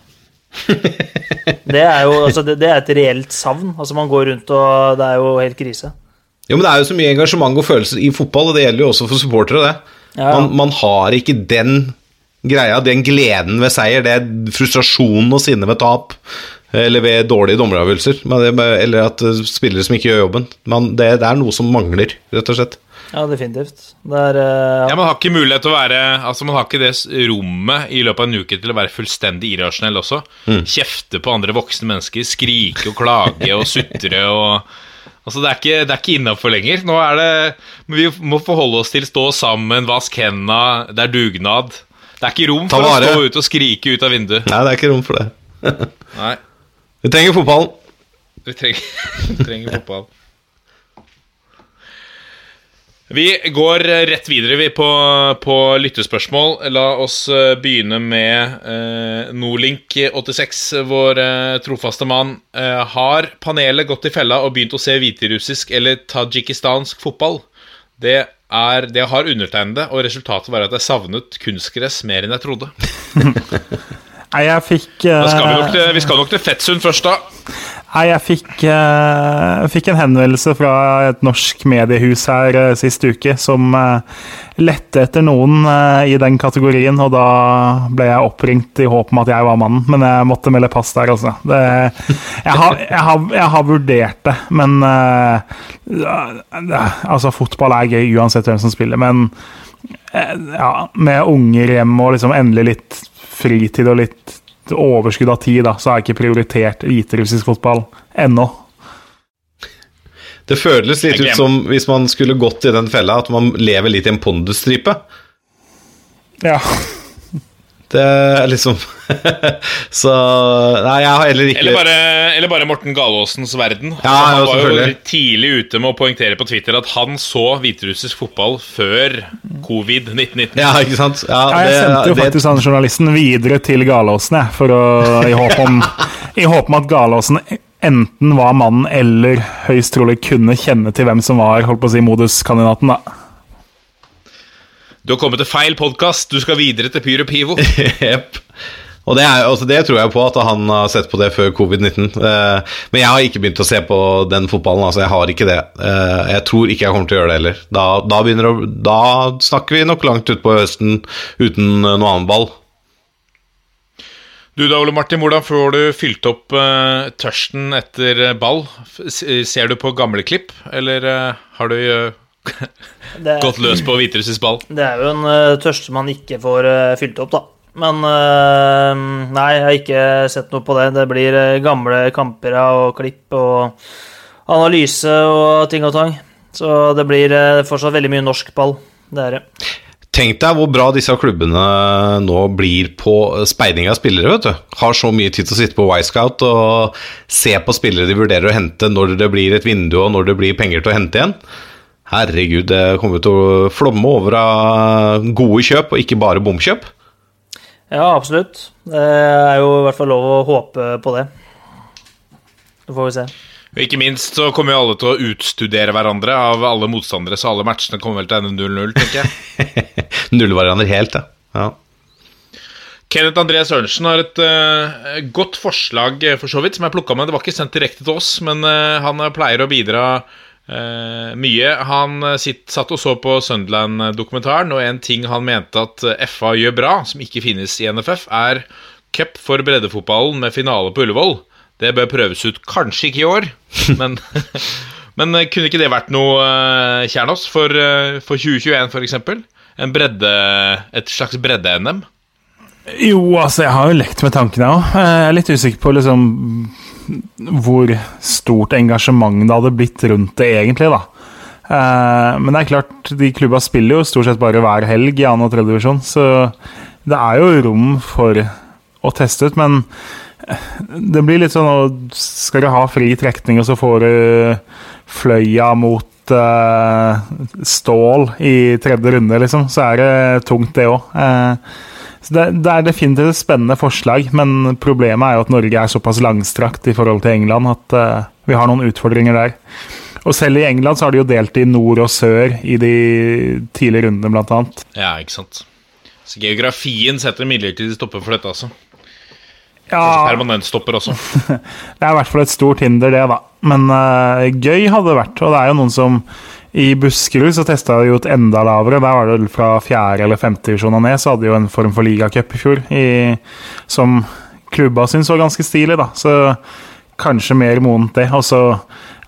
(laughs) Det er jo altså, det, det er et reelt savn. Altså Man går rundt og Det er jo helt krise. Jo, men Det er jo så mye engasjement og følelser i fotball, og det gjelder jo også for supportere. det. Ja. Man, man har ikke den greia, den gleden ved seier, det er frustrasjonen og sinnet ved tap, eller ved dårlige dommeravgjørelser, eller at eh, spillere som ikke gjør jobben. Men det, det er noe som mangler, rett og slett. Ja, definitivt. Det er eh, Ja, Man har ikke mulighet til å være Altså man har ikke det rommet i løpet av en uke til å være fullstendig irrasjonell også. Kjefte på andre voksne mennesker, skrike og klage og sutre og Altså Det er ikke, det er ikke innafor lenger. Nå er det men Vi må forholde oss til stå sammen, vask henda, det er dugnad. Det er ikke rom for å stå ute og skrike ut av vinduet. Nei, det er ikke rom for det. Nei, Vi trenger fotballen. vi trenger, vi trenger fotball. (laughs) Vi går eh, rett videre vi på, på lyttespørsmål. La oss eh, begynne med eh, Nordlink86, vår eh, trofaste mann. Eh, har panelet gått i fella og begynt å se hviterussisk eller tadsjikistansk fotball? Det, er, det har undertegnede, og resultatet var at jeg savnet kunstgress mer enn jeg trodde. (laughs) Nei, jeg fikk uh, skal vi, nok til, vi skal nok til Fettsund først, da. Nei, jeg fikk, uh, fikk en henvendelse fra et norsk mediehus her uh, sist uke som uh, lette etter noen i den kategorien, og da ble jeg oppringt i håp om at jeg var mannen, men jeg måtte melde pass der, altså. Det, jeg, har, jeg, har, jeg har vurdert det, men Altså, fotball er gøy uansett hvem som spiller, men ja, med unger hjemme og liksom endelig litt fritid og litt overskudd av tid, da, så har jeg ikke prioritert hviterussisk fotball ennå. Det føles litt ut som hvis man skulle gått i den fella, at man lever litt i en pondusstripe. Ja. Det er (laughs) liksom Så Nei, jeg har heller ikke Eller bare, eller bare Morten Galåsens verden. Ja, han jo, var jo tidlig ute med å poengtere på Twitter at han så hviterussisk fotball før covid-1919. Ja, ikke sant? Ja, Ja, jeg det- sendte jo det- faktisk han journalisten videre til Galåsen, jeg, for å, i, håp om, i håp om at Galåsen enten var mannen eller høyst trolig kunne kjenne til hvem som var holdt på å si, moduskandidaten. da. Du har kommet til feil podkast. Du skal videre til Pyro Pivo. (laughs) Jepp. Og det, er, altså det tror jeg på, at han har sett på det før covid-19. Eh, men jeg har ikke begynt å se på den fotballen. altså Jeg har ikke det. Eh, jeg tror ikke jeg kommer til å gjøre det heller. Da, da, å, da snakker vi nok langt utpå høsten uten eh, noe annen ball. Du da, Ole Martin, hvordan får du fylt opp eh, tørsten etter eh, ball? Ser du på gamle klipp, eller eh, har du (laughs) gått løs på hviterussisk ball? Det er jo en uh, tørste man ikke får uh, fylt opp, da. Men uh, nei, jeg har ikke sett noe på det. Det blir gamle kamper og klipp og analyse og ting og tang. Så det blir fortsatt veldig mye norsk ball. Det er det. Tenk deg hvor bra disse klubbene nå blir på speiding av spillere. vet du. Har så mye tid til å sitte på Y-scout og se på spillere de vurderer å hente når det blir et vindu og når det blir penger til å hente igjen. Herregud, det kommer til å flomme over av gode kjøp, og ikke bare bomkjøp. Ja, absolutt. Det er jo i hvert fall lov å håpe på det. Så får vi se. Og Ikke minst så kommer jo alle til å utstudere hverandre av alle motstandere, så alle matchene kommer vel til å ende 0-0, tenker jeg. (laughs) Nuller hverandre helt, ja. ja. Kenneth André Sørensen har et uh, godt forslag, eh, for så vidt, som jeg plukka med. Det var ikke sendt direkte til oss, men uh, han pleier å bidra eh, mye. Han eh, sitt, satt og så på Sunderland-dokumentaren, og en ting han mente at eh, FA gjør bra, som ikke finnes i NFF, er cup for breddefotballen med finale på Ullevål. Det bør prøves ut kanskje ikke i år, (laughs) men, (laughs) men kunne ikke det vært noe, uh, Kjernås, for, uh, for 2021 f.eks.? En bredde, et slags bredde-NM? Jo, altså, jeg har jo lekt med tankene òg. Jeg er litt usikker på liksom hvor stort engasjement det hadde blitt rundt det, egentlig, da. Eh, Men det er klart, de klubba spiller jo stort sett bare hver helg i 2. og 3. divisjon, så det er jo rom for å teste ut, men det blir litt sånn Skal du ha fri trekning, og så får du Fløya mot eh, Stål i tredje runde, liksom, så er det tungt, det òg. Så det, det er definitivt et spennende forslag, men problemet er jo at Norge er såpass langstrakt i forhold til England at uh, vi har noen utfordringer der. Og selv i England så har de jo delt i nord og sør i de tidlige rundene, blant annet. Ja, ikke sant. Så geografien setter midlertidig stopper for dette, altså. Ja, Permanent stopper også. (laughs) det er i hvert fall et stort hinder, det, da. Men uh, gøy hadde det vært. Og det er jo noen som I Buskerud så testa de jo et enda lavere. Der var det fra fjerde eller femte divisjon og ned, så hadde de jo en form for ligacup i fjor. I, som klubba syntes var ganske stilig, da. Så kanskje mer modent det. Og så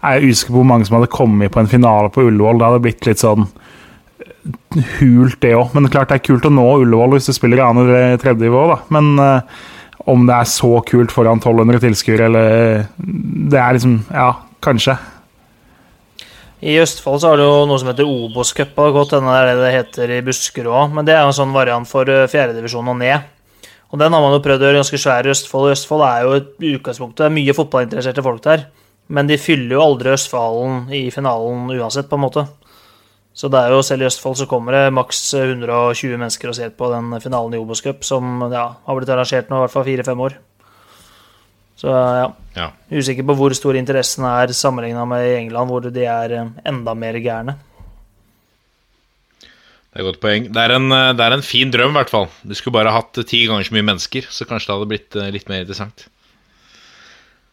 er jeg usikker på hvor mange som hadde kommet på en finale på Ullevål. Det hadde blitt litt sånn hult, det òg. Men klart det er kult å nå Ullevål hvis du spiller i annen eller tredje nivå, da. Men uh, om det er så kult foran 1200 tilskuere, eller Det er liksom Ja, kanskje. I Østfold så har du jo noe som heter Obos-cup. og Godt hende er det det heter i Buskerud òg, men det er jo en sånn variant for eh, fjerdedivisjon og ned. Og den har man jo prøvd å gjøre ganske svær i Østfold. Østfold er jo et utgangspunkt, det er mye fotballinteresserte folk der. Men de fyller jo aldri Østfolden i finalen uansett, på en måte. Så det er jo selv i Østfold så kommer det maks 120 mennesker og ser på den finalen i Obos-cup, som ja, har blitt arrangert nå i hvert fall fire-fem år. Så ja. Ja. Usikker på hvor stor interessen er sammenligna med i England, hvor de er eh, enda mer gærne. Det er et godt poeng. Det er, en, eh, det er en fin drøm, i hvert fall. Du skulle bare hatt ti ganger så mye mennesker, så kanskje det hadde blitt eh, litt mer interessant.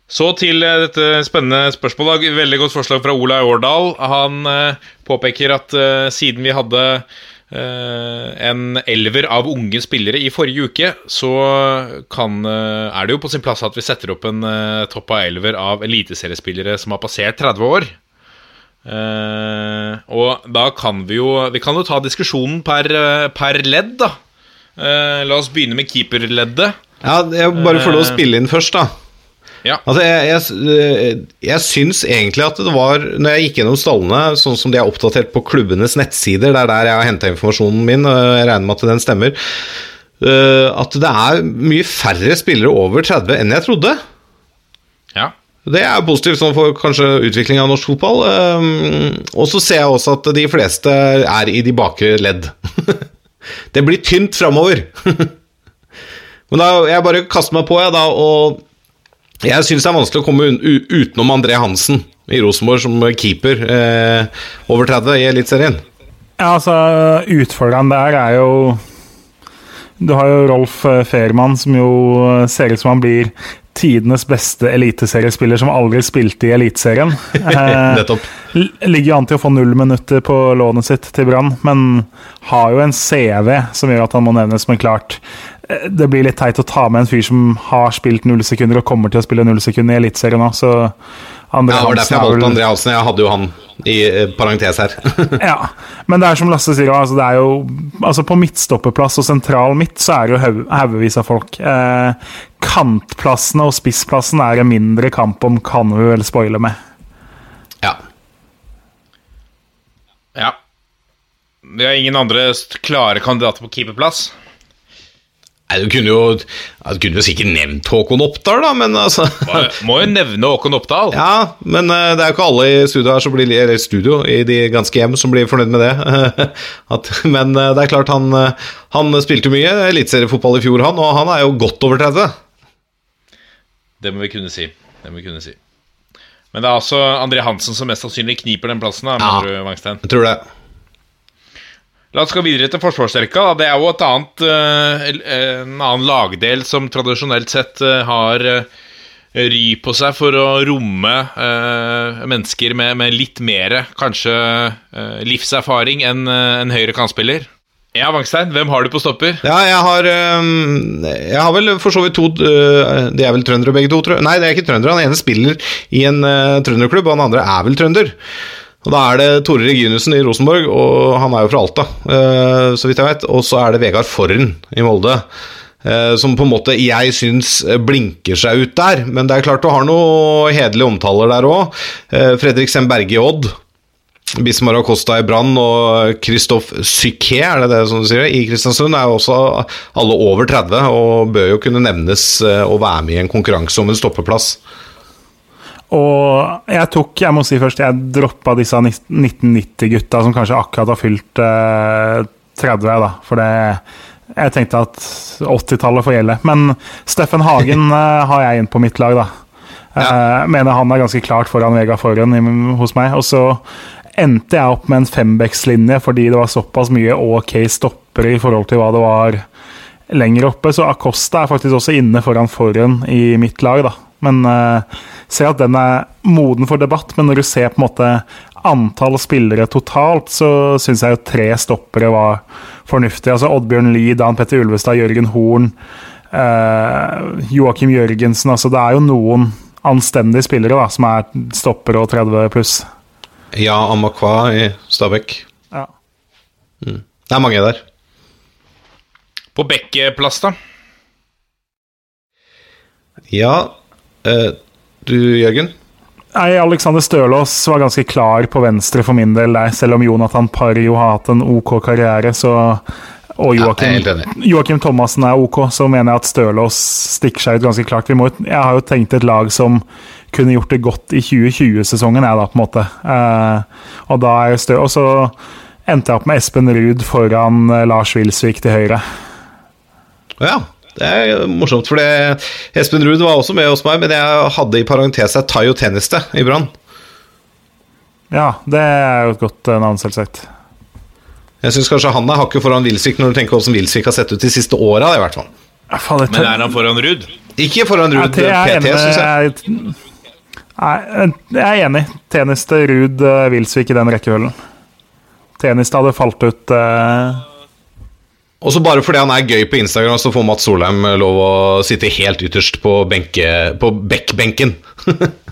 Så til eh, dette spennende spørsmålet. Veldig godt forslag fra Ola Årdal. Han eh, påpeker at eh, siden vi hadde eh, en elver av unge spillere i forrige uke, så kan, eh, er det jo på sin plass at vi setter opp en eh, topp av elver av eliteseriespillere som har passert 30 år. Eh, og da kan vi jo Vi kan jo ta diskusjonen per, eh, per ledd, da. Eh, la oss begynne med keeperleddet. Ja, jeg bare får lov å spille inn først, da. Ja. Altså, jeg, jeg, jeg syns egentlig at det var Når jeg gikk gjennom stallene, sånn som de er oppdatert på klubbenes nettsider, det er der jeg har henta informasjonen min, og jeg regner med at den stemmer, eh, at det er mye færre spillere over 30 enn jeg trodde. Ja. Det er positivt sånn for kanskje utviklinga av norsk fotball. Um, og så ser jeg også at de fleste er i de bakre ledd. (laughs) det blir tynt framover. (laughs) Men da, jeg bare kaster meg på, jeg, da, og jeg syns det er vanskelig å komme utenom André Hansen i Rosenborg som keeper eh, over 30 i Eliteserien. Ja, altså, utfordreren der er jo Du har jo Rolf eh, Fehrmann, som jo eh, ser ut som han blir tidenes beste eliteseriespiller som aldri spilte i Eliteserien. (laughs) Eh, Nettopp. l- ligger an til å få null minutter på lånet sitt til Brann, men har jo en CV som gjør at han må nevnes, men klart eh, det blir litt teit å ta med en fyr som har spilt null sekunder og kommer til å spille null sekunder i Eliteserien òg, så Andre Ja, det var derfor jeg er valgte André Hansen. Jeg hadde jo han i eh, parentes her. (laughs) ja, men det er som Lasse sier, altså det er jo altså På midtstoppeplass og sentral midt så er det jo haug- haugevis av folk. Eh, kantplassene og spissplassen er en mindre kamp om, kan vi vel spoile med. ja. ja. Vi har ingen andre klare kandidater på keeperplass. Nei, du kunne jo Du kunne jo sikkert nevnt Håkon Oppdal, da, men altså Må, må jo nevne Håkon Oppdal. Ja, men eh, det er jo ikke alle i studio her som blir Eller studio, i de ganske hjem, som blir fornøyd med det. (laughs) At, men eh, det er klart, han, eh, han spilte mye eliteseriefotball i fjor, han, og han er jo godt over 30. Det må vi kunne si. Det må vi kunne si. Men det er altså André Hansen som mest sannsynlig kniper den plassen. Da, Ja. mener du, Wangstein. Jeg tror det. La oss gå videre til forsvarsrekka. Det er jo et annet, eh, en annen lagdel som tradisjonelt sett eh, har eh, ry på seg for å romme mennesker med, med litt mer kanskje livserfaring enn en høyre kantspiller. Ja, Wangstein, hvem har du på stopper? Ja, jeg har Jeg har vel for så vidt to De er vel trøndere begge to, tror jeg. Nei, det er ikke trøndere. Han ene spiller i en trønderklubb, og han andre er vel trønder. Og Da er det Tore Reginussen i Rosenborg, og han er jo fra Alta, øh, så vidt jeg vet. Og så er det Vegard Forren i Molde. øh, som på en måte jeg syns blinker seg ut der. Men det er klart du har noe hederlige omtaler der òg. Fredrik Sem Berge i Odd. Bismar Acosta i Brann og Kristoff Psyché, er det det som du sier, i Kristiansund, er jo også alle over 30 og bør jo kunne nevnes eh, å være med i en konkurranse om en stoppeplass. Og jeg tok, jeg må si først, jeg droppa disse 1990-gutta som kanskje akkurat har fylt eh, 30, da. For det Jeg tenkte at 80-tallet får gjelde. Men Steffen Hagen (laughs) eh, har jeg inn på mitt lag, da. Eh, Mener han er ganske klart foran Vega Forhen hos meg. Og så endte jeg opp med en fembeckslinje fordi det var såpass mye ok stoppere i forhold til hva det var lenger oppe. Så Acosta er faktisk også inne foran Forhen i mitt lag, da. Men uh, ser at den er moden for debatt. Men når du ser på en måte antall spillere totalt, så syns jeg jo tre stoppere var fornuftig. Altså Oddbjørn Lie, Dan Petter Ulvestad, Jørgen Horn, uh, Joakim Jørgensen. Altså det er jo noen anstendige spillere da, som er stoppere og 30 pluss. Ja, Amakwa i Stabæk. Ja. Mm. Det er mange der. På Bekke-plass, da? Ja, du Jørgen? Nei, Alexander Stølås var ganske klar på venstre for min del der, selv om Jonathan Parr jo har hatt en OK karriere, så og Joakim. Joakim Thomassen er OK, så mener jeg at Stølås stikker seg ut ganske klart. Vi må, jeg har jo tenkt et lag som kunne gjort det godt i 2020-sesongen, jeg, da, på en måte. Eh, og da er Stø... Og så endte jeg opp med Espen Ruud foran eh, Lars Wilsvik til høyre. Ja, det er morsomt, for Espen Ruud var også med hos meg, men jeg hadde i parentes her Tayo Tenniste i Brann. Ja, det er jo et godt eh, navn, selvsagt. Jeg syns kanskje han er hakket foran Wilsvik, når du tenker hvordan Wilsvik har sett ut de siste åra, i hvert fall. Ja, faen, Men er han foran Ruud? Ikke foran Ruud er PT, syns jeg. jeg. Nei, jeg er enig. Tjeneste Ruud eh, Wilsvik i den rekkefølgen. Tjeneste hadde falt ut eh, Og så bare fordi han er gøy på Instagram, så får Mats Solheim lov å sitte helt ytterst på, benke, på bekkbenken. (laughs)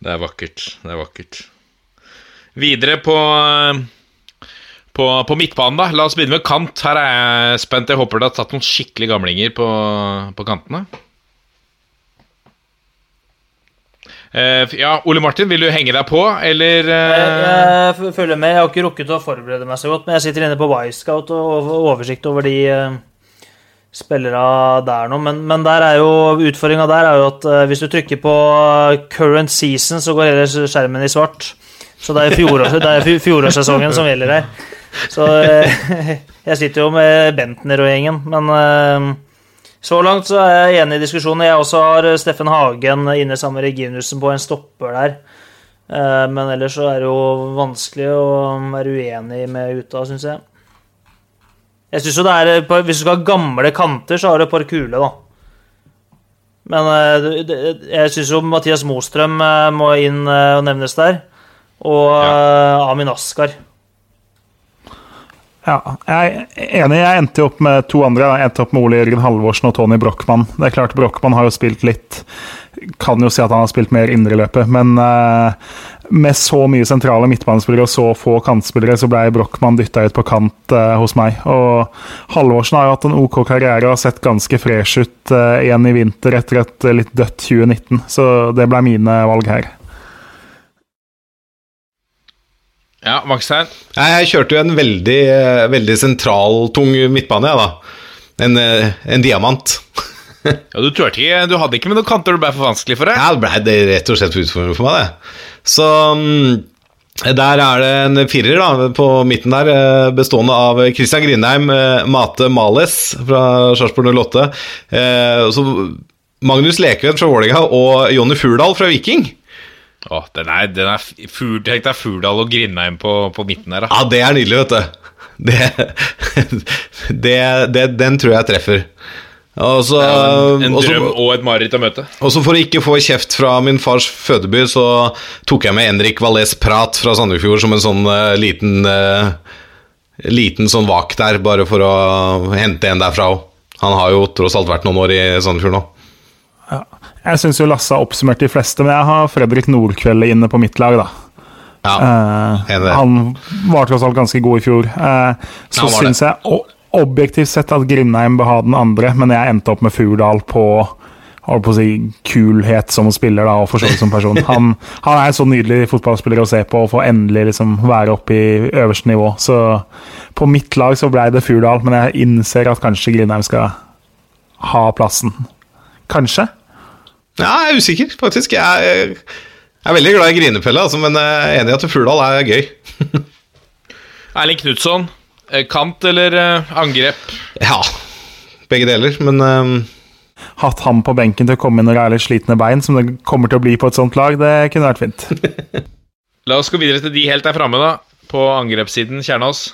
Det er vakkert. Det er vakkert. Videre på, eh, på, på midtbanen, da. La oss begynne med kant. Her er jeg spent. Jeg håper det har tatt noen skikkelig gamlinger på, på kantene. Eh, ja, Ole Martin, vil du henge deg på, eller eh, Jeg, jeg følger med. Jeg har ikke rukket å forberede meg så godt, men jeg sitter inne på Wisecout og oversikt over de eh, spillere der nå. Men, men der er jo utfordringa der er jo at eh, hvis du trykker på current season, så går hele skjermen i svart. Så det er, fjorårssesongen som gjelder her. Så eh, (laughs) jeg sitter jo med Bentner og gjengen, men eh, så langt så er jeg enig i diskusjonen. Jeg også har eh, Steffen Hagen inne sammen med Reginussen på en stopper der. Eh, Men ellers så er det jo vanskelig å være uenig med Uta, syns jeg. Jeg synes jo det er, Hvis du skal ha gamle kanter, så har du et par kule, da. Men eh, jeg syns jo Mathias Mostrøm eh, må inn eh, og nevnes der. Og ja. Amin Askar. Ja, jeg er enig. Jeg endte opp med to andre. Jeg endte opp med Ole Jørgen Halvorsen og Tony Brochmann. Det er klart Brochmann har jo spilt litt Kan jo si at han har spilt mer indreløpet, men uh, med så mye sentrale midtbanespillere og så få kantspillere, så ble Brochmann dytta ut på kant uh, hos meg. Og Halvorsen har jo hatt en OK karriere og har sett ganske fresh ut uh, igjen i vinter etter et litt dødt 2019, så det ble mine valg her. Ja, Maxstein. Nei, Jeg kjørte jo en veldig, eh, veldig sentral, tung midtbane, jeg, da. En, eh, en diamant. (laughs) Ja, du turte ikke. Du hadde ikke med noen kanter, det ble for vanskelig for deg. Ja, det ble det rett og slett for utfordrende for meg, det. Så mm, der er det en firer da, på midten der, eh, bestående av Christian Grindheim, eh, Mate Males fra Sarpsborg 08, eh, så Magnus Lekven fra Vålerenga og Jonny Furdal fra Viking. Å, den er, den er ful, Tenk deg Furdal og Grindheim på, på midten der, da. Ja, det er nydelig, vet du. Det, (laughs) det, det, den tror jeg treffer. Også, En, en drøm og et mareritt å møte. Og så for å ikke få kjeft fra min fars fødeby, så tok jeg med Henrik Valles Prat fra Sandefjord som en sånn uh, liten uh, Liten sånn vak der, bare for å hente en derfra òg. Han har jo tross alt vært noen år i Sandefjord nå. Jeg syns jo Lasse har oppsummert de fleste, men jeg har Fredrik Nordkveld inne på mitt lag, da. Ja, Eh, det. han var tross alt ganske god i fjor. Eh, så ja, syns jeg objektivt sett at Grindheim bør ha den andre, men jeg endte opp med Furdal på holdt på å si, kulhet som spiller da, og for så vidt som person. Han, han er en så nydelig fotballspiller å se på og få endelig liksom være oppe i øverste nivå. Så på mitt lag så ble det Furdal, men jeg innser at kanskje Grindheim skal ha plassen. Kanskje? Ja, jeg er usikker, faktisk. Jeg er, jeg er veldig glad i Grinepelle, altså, men jeg er enig i at Furdal er gøy. (laughs) Erling Knutson. eh, Kant eller eh, angrep? Ja, begge deler, men um... Hatt ham på benken til å komme inn når det er litt slitne bein, som det kommer til å bli på et sånt lag, det kunne vært fint. (laughs) La oss gå videre til de helt der framme, da. På angrepssiden, Kjernås.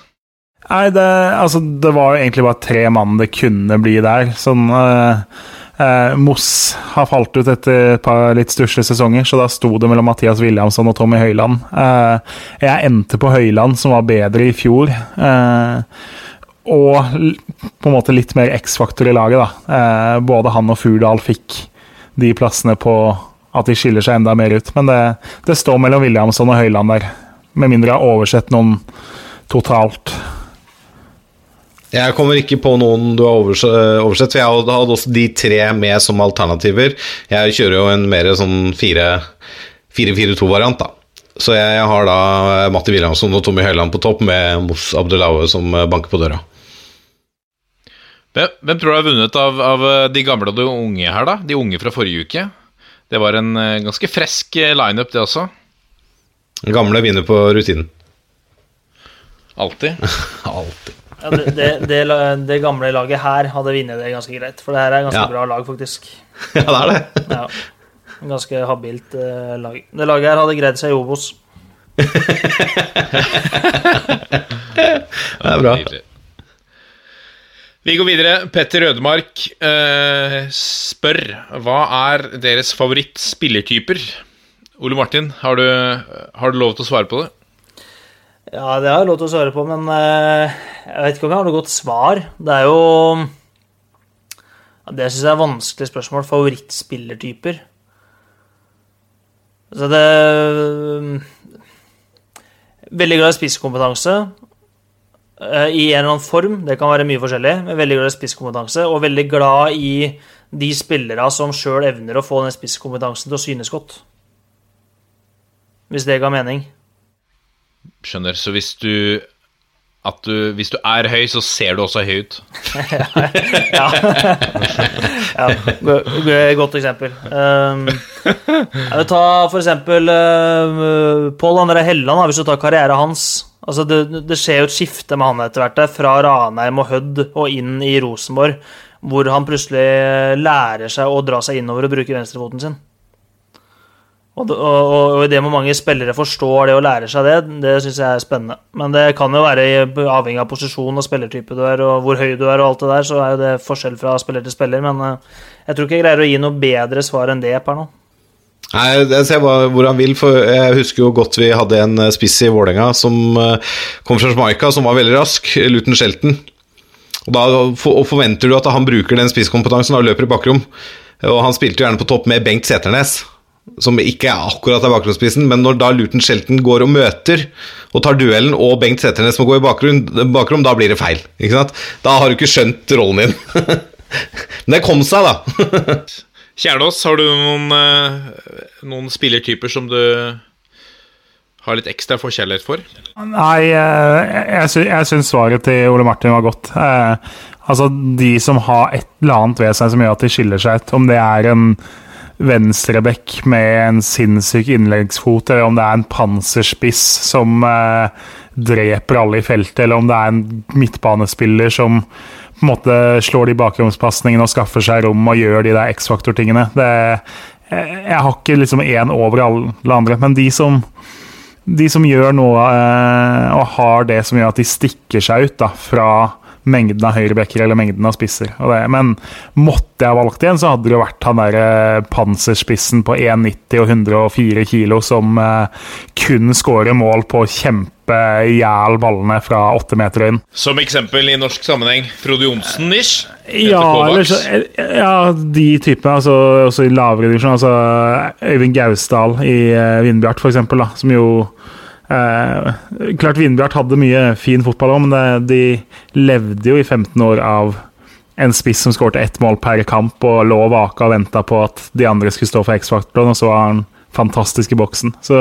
Nei, det, altså, det var jo egentlig bare tre mann det kunne bli der. Sånn eh, eh, Moss har falt ut etter et par litt stusslige sesonger, så da sto det mellom Mathias Williamson og Tommy Høiland. Eh, jeg endte på Høiland, som var bedre i fjor. Eh, og på en måte litt mer X-faktor i laget, da. Eh, både han og Furdal fikk de plassene på at de skiller seg enda mer ut. Men det, det står mellom Williamson og Høiland der. Med mindre jeg har oversett noen totalt. Jeg kommer ikke på noen du har oversett, for jeg hadde også de tre med som alternativer. Jeg kjører jo en mer sånn 4-4-2-variant, da. Så jeg har da Matti Williamson og Tommy Høiland på topp, med Moss Abdelaue som banker på døra. Hvem, hvem tror du har vunnet av, av eh, de gamle og de unge her, da? De unge fra forrige uke. Det var en eh, ganske frisk eh, lineup, det også. Gamle vinner på rutinen. Alltid. (laughs) (laughs) Alltid. Ja, det, det, det, det gamle laget her hadde vunnet det ganske greit, for det her er ganske Ja. bra lag, faktisk. (laughs) Ja, det er det. Ja. Ganske habilt eh, lag. Det laget her hadde greid seg i Obos. (laughs) Det er bra. Vi går videre. Petter Rødemark eh, spør hva er deres favorittspillertyper? Ole Martin, har du, har du lov til å svare på det? Ja, det har jeg lov til å svare på, men eh, jeg vet ikke om jeg har noe godt svar. Det er jo Det syns jeg er vanskelig spørsmål. Favorittspillertyper. Så det Veldig glad i spisskompetanse. eh, I en eller annen form. Det kan være mye forskjellig. Men veldig glad i spisskompetanse, og veldig glad i de spillere som sjøl evner å få den spisskompetansen til å synes godt. Hvis det ga mening. Skjønner. Så hvis du at du, Hvis du er høy, så ser du også høy ut. (laughs) ja. ja. Det er et Godt eksempel. Um, jeg vil ta for eksempel uh, Pål André Helland, hvis du tar karrieren hans. Altså det, det skjer jo et skifte med han etter hvert, fra Ranheim og Hødd og inn i Rosenborg, hvor han plutselig lærer seg å dra seg innover og bruke venstrefoten sin. Og, og, og, det med mange spillere forstår det og lærer seg det, det syns jeg er spennende. Men det kan jo være avhengig av posisjon og spillertype du er, og hvor høy du er, og alt det der, så er jo det forskjell fra spiller til spiller. Men eh, jeg tror ikke jeg greier å gi noe bedre svar enn det per nå. Nei, Jeg ser hvor han vil, for jeg husker jo godt vi hadde en eh, spiss i Vålerenga som eh, kom fra Jamaica, som var veldig rask, Luton Shelton. Og da og forventer du at han bruker den spisskompetansen og løper i bakrom. Og han spilte jo gjerne på topp med Bengt Seternes, som ikke er akkurat er bakgrunnsspissen, men når da Luton Shelton går og møter og tar duellen, og Bengt Seternes må gå i bakrom, da blir det feil. Ikke sant? Da har du ikke skjønt rollen din. (laughs) men det kom seg, da. (laughs) Kjernås, har du noen, eh, noen spillertyper som du har litt ekstra forkjærlighet for? Nei, eh, jeg, jeg, sy jeg syns svaret til Ole Martin var godt. Eh, altså, de som har et eller annet ved seg som gjør at de skiller seg ut, om det er en venstreback med en sinnssyk innleggsfot, eller om det er en panserspiss som eh, dreper alle i feltet, eller om det er en midtbanespiller som på en måte slår de bakromspasningene og skaffer seg rom og gjør de der X-faktor-tingene. Jeg jeg har ikke liksom én over alle andre, men de som de som gjør noe eh, og har det som gjør at de stikker seg ut da, fra mengden av høyrebacker eller mengden av spisser. Men måtte jeg valgt igjen, så hadde det jo vært han der eh, panserspissen på 1,90 og 104 kilo som eh, kun skårer mål på å kjempe i hjel ballene fra åtte meter inn. Som eksempel i norsk sammenheng Frode Johnsen-ish? Ja, så, ja, de typene. Altså, også i lavere divisjon. Altså, Øyvind Gausdal i Vindbjart, for eksempel, da, som jo eh, Klart Vindbjart hadde mye fin fotball òg, men det, de levde jo i 15 år av en spiss som skårte ett mål per kamp og lå vaka og venta på at de andre skulle stå for X-faktoren, og så var han fantastisk i boksen. Så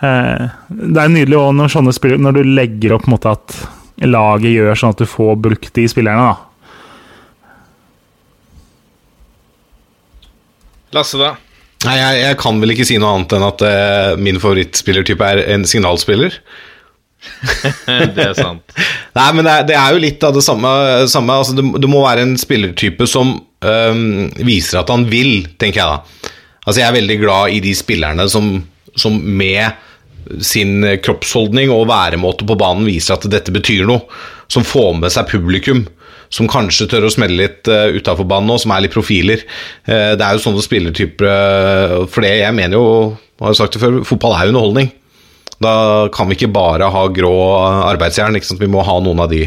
eh, det er nydelig også når sånne spillere Når du legger opp måte at laget gjør sånn at du får brukt de spillerne, da. Lasse, da? Nei, jeg, jeg kan vel ikke si noe annet enn at uh, min favorittspillertype er en signalspiller. (laughs) det er sant. (laughs) Nei, men det er, det er jo litt av det samme. samme altså det, det må være en spillertype som um, viser at han vil, tenker jeg da. Altså Jeg er veldig glad i de spillerne som, som med sin kroppsholdning og væremåte på banen viser at dette betyr noe. Som får med seg publikum. Som kanskje tør å smelle litt uh, utafor banen nå, som er litt profiler. Uh, det er jo sånne spillertyper uh, For det jeg mener jo, har jeg sagt det før, fotball er jo underholdning. Da kan vi ikke bare ha grå arbeidsjern, vi må ha noen av de,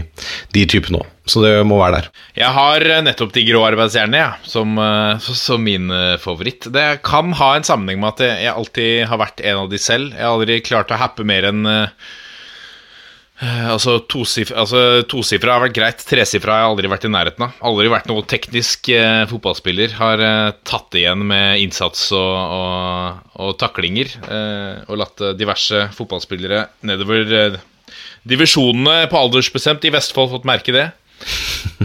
de typene òg. Så det må være der. Jeg har eh, nettopp de grå arbeidsjernene ja, som, eh, som min eh, favoritt. Det kan ha en sammenheng med at jeg- alltid har vært en av de selv. Jeg har aldri klart å happe mer enn eh, eh, Altså tosifra altså, to har vært greit, tresifra har jeg aldri vært i nærheten av. Aldri vært noen teknisk eh, fotballspiller. Har eh, tatt igjen med innsats og, og, og taklinger. Eh, og latt eh, diverse fotballspillere nedover eh, divisjonene på aldersbestemt i Vestfold fått merke det.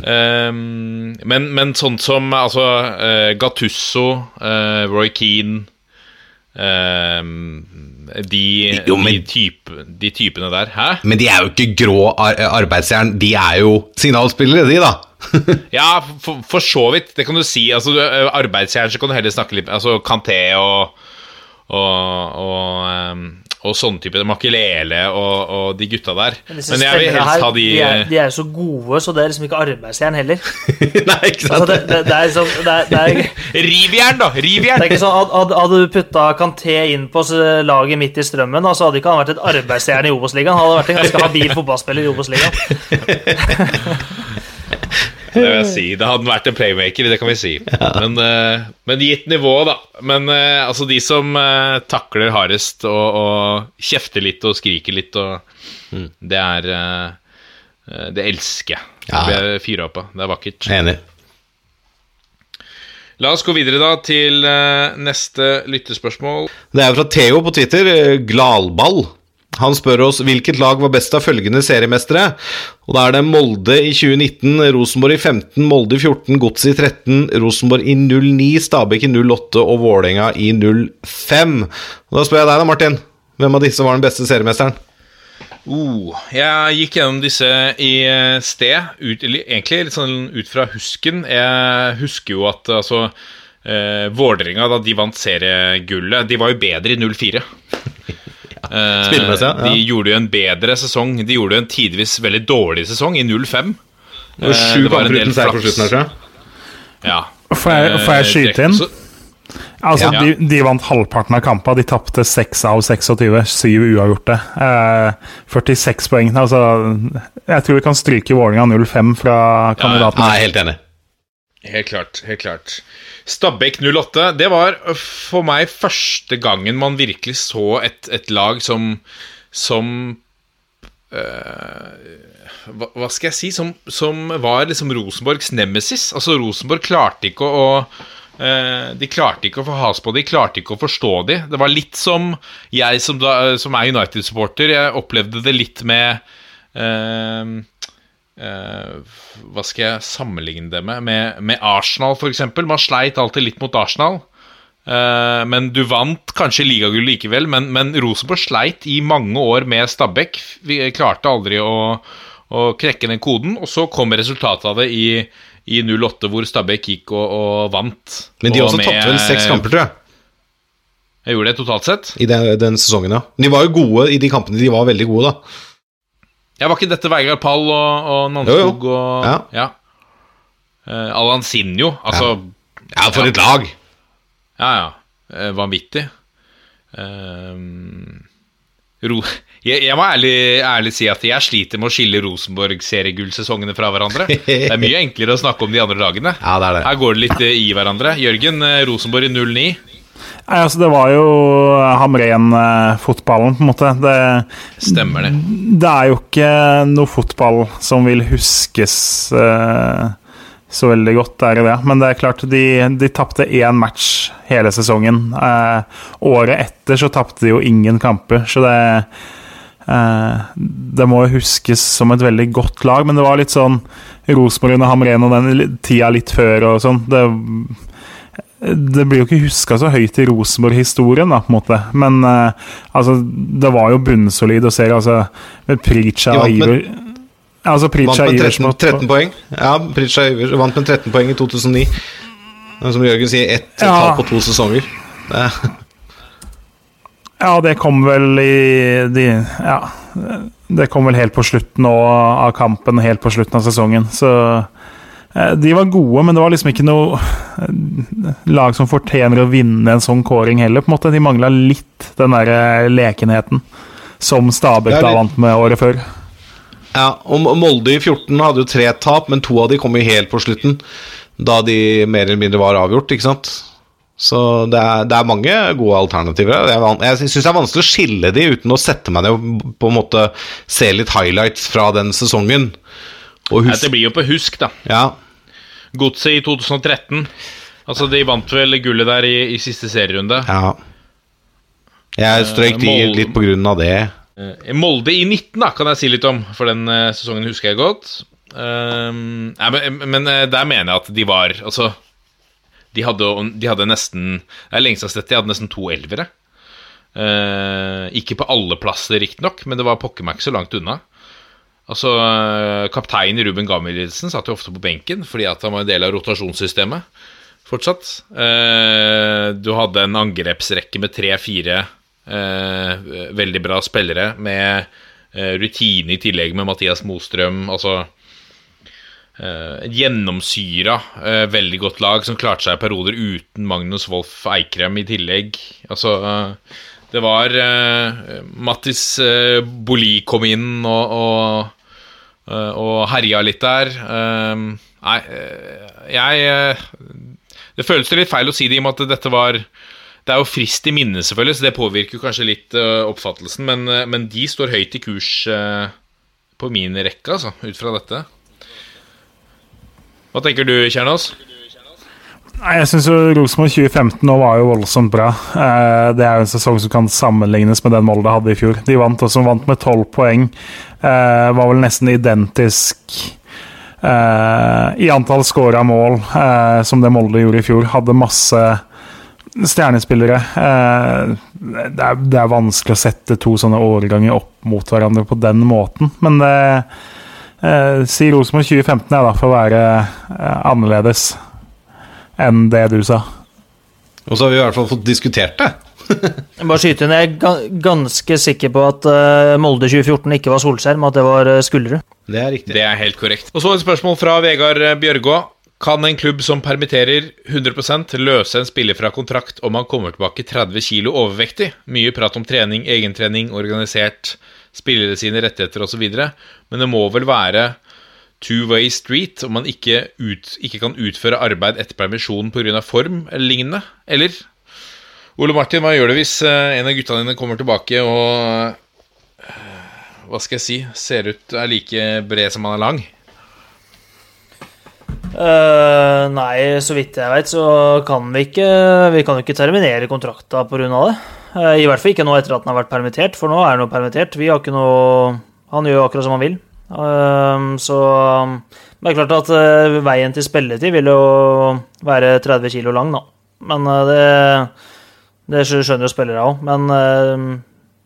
um, (laughs) men, men sånn som altså eh, Gattusso, eh, Roy Keane ehm, de, Jo, men- de, type, de typene der. Hæ? Men de er jo ikke grå ar arbeidsjern, de er jo signalspillere, de, da. (laughs) Ja, for, for så vidt. Det kan du si. Altså, Arbeidsjern så kan du heller snakke litt Altså Kanté og og, og, ehm, og sånne type Makelele og, og de gutta der. Men Men jeg vil helst her, ha de de, er, de er jo så gode, så det er liksom ikke arbeidsjern heller. (laughs) Nei, ikke Altså, det, det, det er liksom det er, det er, Rivjern, da! det er ikke sånn, hadde, hadde- du putta Kanté inn på laget midt i strømmen, så hadde ikke han vært et arbeidsjern i Obos-ligaen. Han hadde vært en ganske habil fotballspiller i Obos-ligaen. (laughs) Det vil jeg si. Det hadde vært en playmaker, det kan vi si. Men, eh, men gitt nivå, da. Men eh, altså de som eh, takler hardest og, og kjefter litt og skriker litt og Det er Det elsker jeg. Det blir jeg fyra opp av. Det er vakkert. Enig. La oss gå videre da til neste lyttespørsmål. Det er fra Theo på Twitter, Gladball. Han spør oss hvilket lag var best av følgende seriemestere. Og Da er det Molde i 2019, Rosenborg i 15, Molde i 14, Godset i 13, Rosenborg i 09, Stabæk i 08 og Vålerenga i 05. Og Da spør jeg deg da, Martin. Hvem av disse var den beste seriemesteren? Oh, jeg gikk gjennom disse i eh, sted, ut, egentlig litt sånn ut fra husken. Jeg husker jo at altså eh, Vålerenga, da de vant seriegullet, de var jo bedre i 04. (laughs) Eh, Spillemessig, ja. De gjorde jo en bedre sesong. De gjorde jo en tidvis veldig dårlig sesong i 05. Det var Eh, sju det var en kamper del uten seier på slutten kanskje? Ja. Får jeg, får jeg Eh, skyte inn? Altså, Ja. de, de vant halvparten av kampene. De tapte 6 av 26, 7 uavgjorte. Eh, 46 poeng. Altså, jeg tror vi kan stryke Vålerenga 05 fra kandidaten. Nei, helt enig. Helt klart. helt klart Stabæk 08, det var for meg første gangen man virkelig så et, et lag som Som øh, hva, hva skal jeg si? Som, som var liksom Rosenborgs nemesis. Altså, Rosenborg klarte ikke å øh, de klarte ikke å få has på de klarte ikke å forstå de. Det var litt som jeg som, da, som er United-supporter, jeg opplevde det litt med eh, Hva skal jeg sammenligne det med? Med, med Arsenal, f.eks. Man sleit alltid litt mot Arsenal. Eh, men du vant kanskje ligagull likevel, men, men Rosenborg sleit i mange år med Stabæk. Vi klarte aldri å, å krekke den koden, og så kom resultatet av det i, i 08, hvor Stabæk gikk og, og vant. Men de Og også med- tapte vel seks kamper, tror jeg. Jeg gjorde det totalt sett. I den, den sesongen, ja. De var jo gode i de kampene. De var veldig gode, da. Ja, Var ikke dette Vegard Pall og, og Nanskog og Ja. ja. Uh, Alan Sinjo, altså Ja, for et lag! Ja, ja. Uh, vanvittig. Uh, ro (laughs) jeg, jeg må ærlig, ærlig si at jeg sliter med å skille Rosenborg-seriegullsesongene fra hverandre. Det er mye enklere å snakke om de andre lagene. (laughs) Ja, det er det. Her går det litt eh, i hverandre. Jørgen, eh, Rosenborg i 09. Nei, altså, det var jo Hamren-fotballen, på en måte. Det, Stemmer det. det er jo ikke noe fotball som vil huskes uh, så veldig godt, det er det. Men det er klart, de, de tapte én match hele sesongen. Uh, året etter så tapte de jo ingen kamper, så det uh, Det må jo huskes som et veldig godt lag, men det var litt sånn Rosenborg under Hamren og den tida litt før og sånn. Det det blir jo ikke huska så høyt i Rosenborg-historien, da, på en måte. Men uh, altså, det var jo bunnsolid å se. Altså, med Pritcha og vant Iver Altså, Vant og med 13, med 13 poeng. Ja, Pritcha Ivers vant med 13 poeng i 2009. Som Jørgen sier, ett Ja. tall på to sesonger. Ja, det kom vel i de, Ja. Det kom vel helt på slutten nå av kampen, helt på slutten av sesongen. Så de var gode, men det var liksom ikke noe eh, lag som fortjener å vinne en sånn kåring heller, på en måte. De mangla litt den der eh, lekenheten som Stabæk da vant med året før. ja, og Molde i 14 hadde jo tre tap, men to av de kom jo helt på slutten. Da de mer eller mindre var avgjort, ikke sant. Så det er, det er mange gode alternativer. er van- Jeg syns det er vanskelig å skille de uten å sette meg ned og på en måte se litt highlights fra den sesongen. Og husk, Det blir jo på husk, da. ja, Godset i 2013. Altså, De vant vel gullet der i, i siste serierunde. ja. Jeg strøyk de Molde- litt på grunn av det. Eh, Molde i 19 da, kan jeg si litt om, for den eh, sesongen husker jeg godt. Um, nei, men, men eh, der mener jeg at de var Altså, de hadde, de hadde nesten Det er lenge siden jeg har sett de hadde nesten to elvere. Uh, ikke på alle plasser, riktignok, men det var pokker meg ikke så langt unna. Altså, Kapteinen Ruben Gammelsen satt jo ofte på benken fordi at han var en del av rotasjonssystemet fortsatt. Eh, du hadde en angrepsrekke med tre-fire eh, veldig bra spillere, med eh, rutine i tillegg med Mathias Mostrøm. Altså et gjennomsyra, veldig godt lag som klarte seg i perioder uten Magnus Wolff Eikrem i tillegg. Altså det var uh, Mattis uh, Boli kom inn og, og, og herja litt der. Eh, nei, eh, jeg eh, Det føles litt feil å si det i og med at dette var Det er jo frist i minnet, selvfølgelig, så det påvirker kanskje litt eh, oppfattelsen, men, eh, men de står høyt i kurs eh, på min rekke, altså, ut fra dette. Hva tenker du, Kjernås? Jeg syns Rosenborg 2015 nå var jo voldsomt bra. Eh, det er jo en sesong som kan sammenlignes med den Molde hadde i fjor. De vant også vant med tolv poeng. Eh, var vel nesten identisk eh, i antall scora mål som det Molde gjorde i fjor. Hadde masse stjernespillere. Det, er, det er vanskelig å sette to sånne årganger opp mot hverandre på den måten, men det Si Rosenborg 2015 er da for å være annerledes enn det du sa. Og så har vi i hvert fall fått diskutert det. (laughs) Jeg Bare skyte inn, jeg er ganske sikker på at eh, Molde 2014 ikke var Solskjerm, at det var uh, Skullerud. Det er riktig. Det er helt korrekt. Og så et spørsmål fra Vegard eh, Bjørgå. Kan en klubb som permitterer 100% løse en spiller fra kontrakt om han kommer tilbake 30 kilo overvektig? Mye prat om trening, egentrening, organisert, spillere sine rettigheter osv. Men det må vel være two-way street om man ikke, ut, ikke kan utføre arbeid etter permisjon pga. form eller lignende? Eller? Ole Martin, hva gjør du hvis eh, en av gutta dine kommer tilbake og eh, Hva skal jeg si? Ser ut er like bred som han er lang? Uh, nei, så vidt jeg veit, så kan vi ikke Vi kan jo ikke terminere kontrakta pga. det. Uh, I hvert fall ikke nå etter at han har vært permittert, for nå er han jo permittert. Vi har ikke noe Han gjør akkurat som han vil. Eh, så det er klart at eh, veien til spilletid vil jo være 30 kilo lang, da. Men eh, det, det skjønner jo spillere òg. Men eh,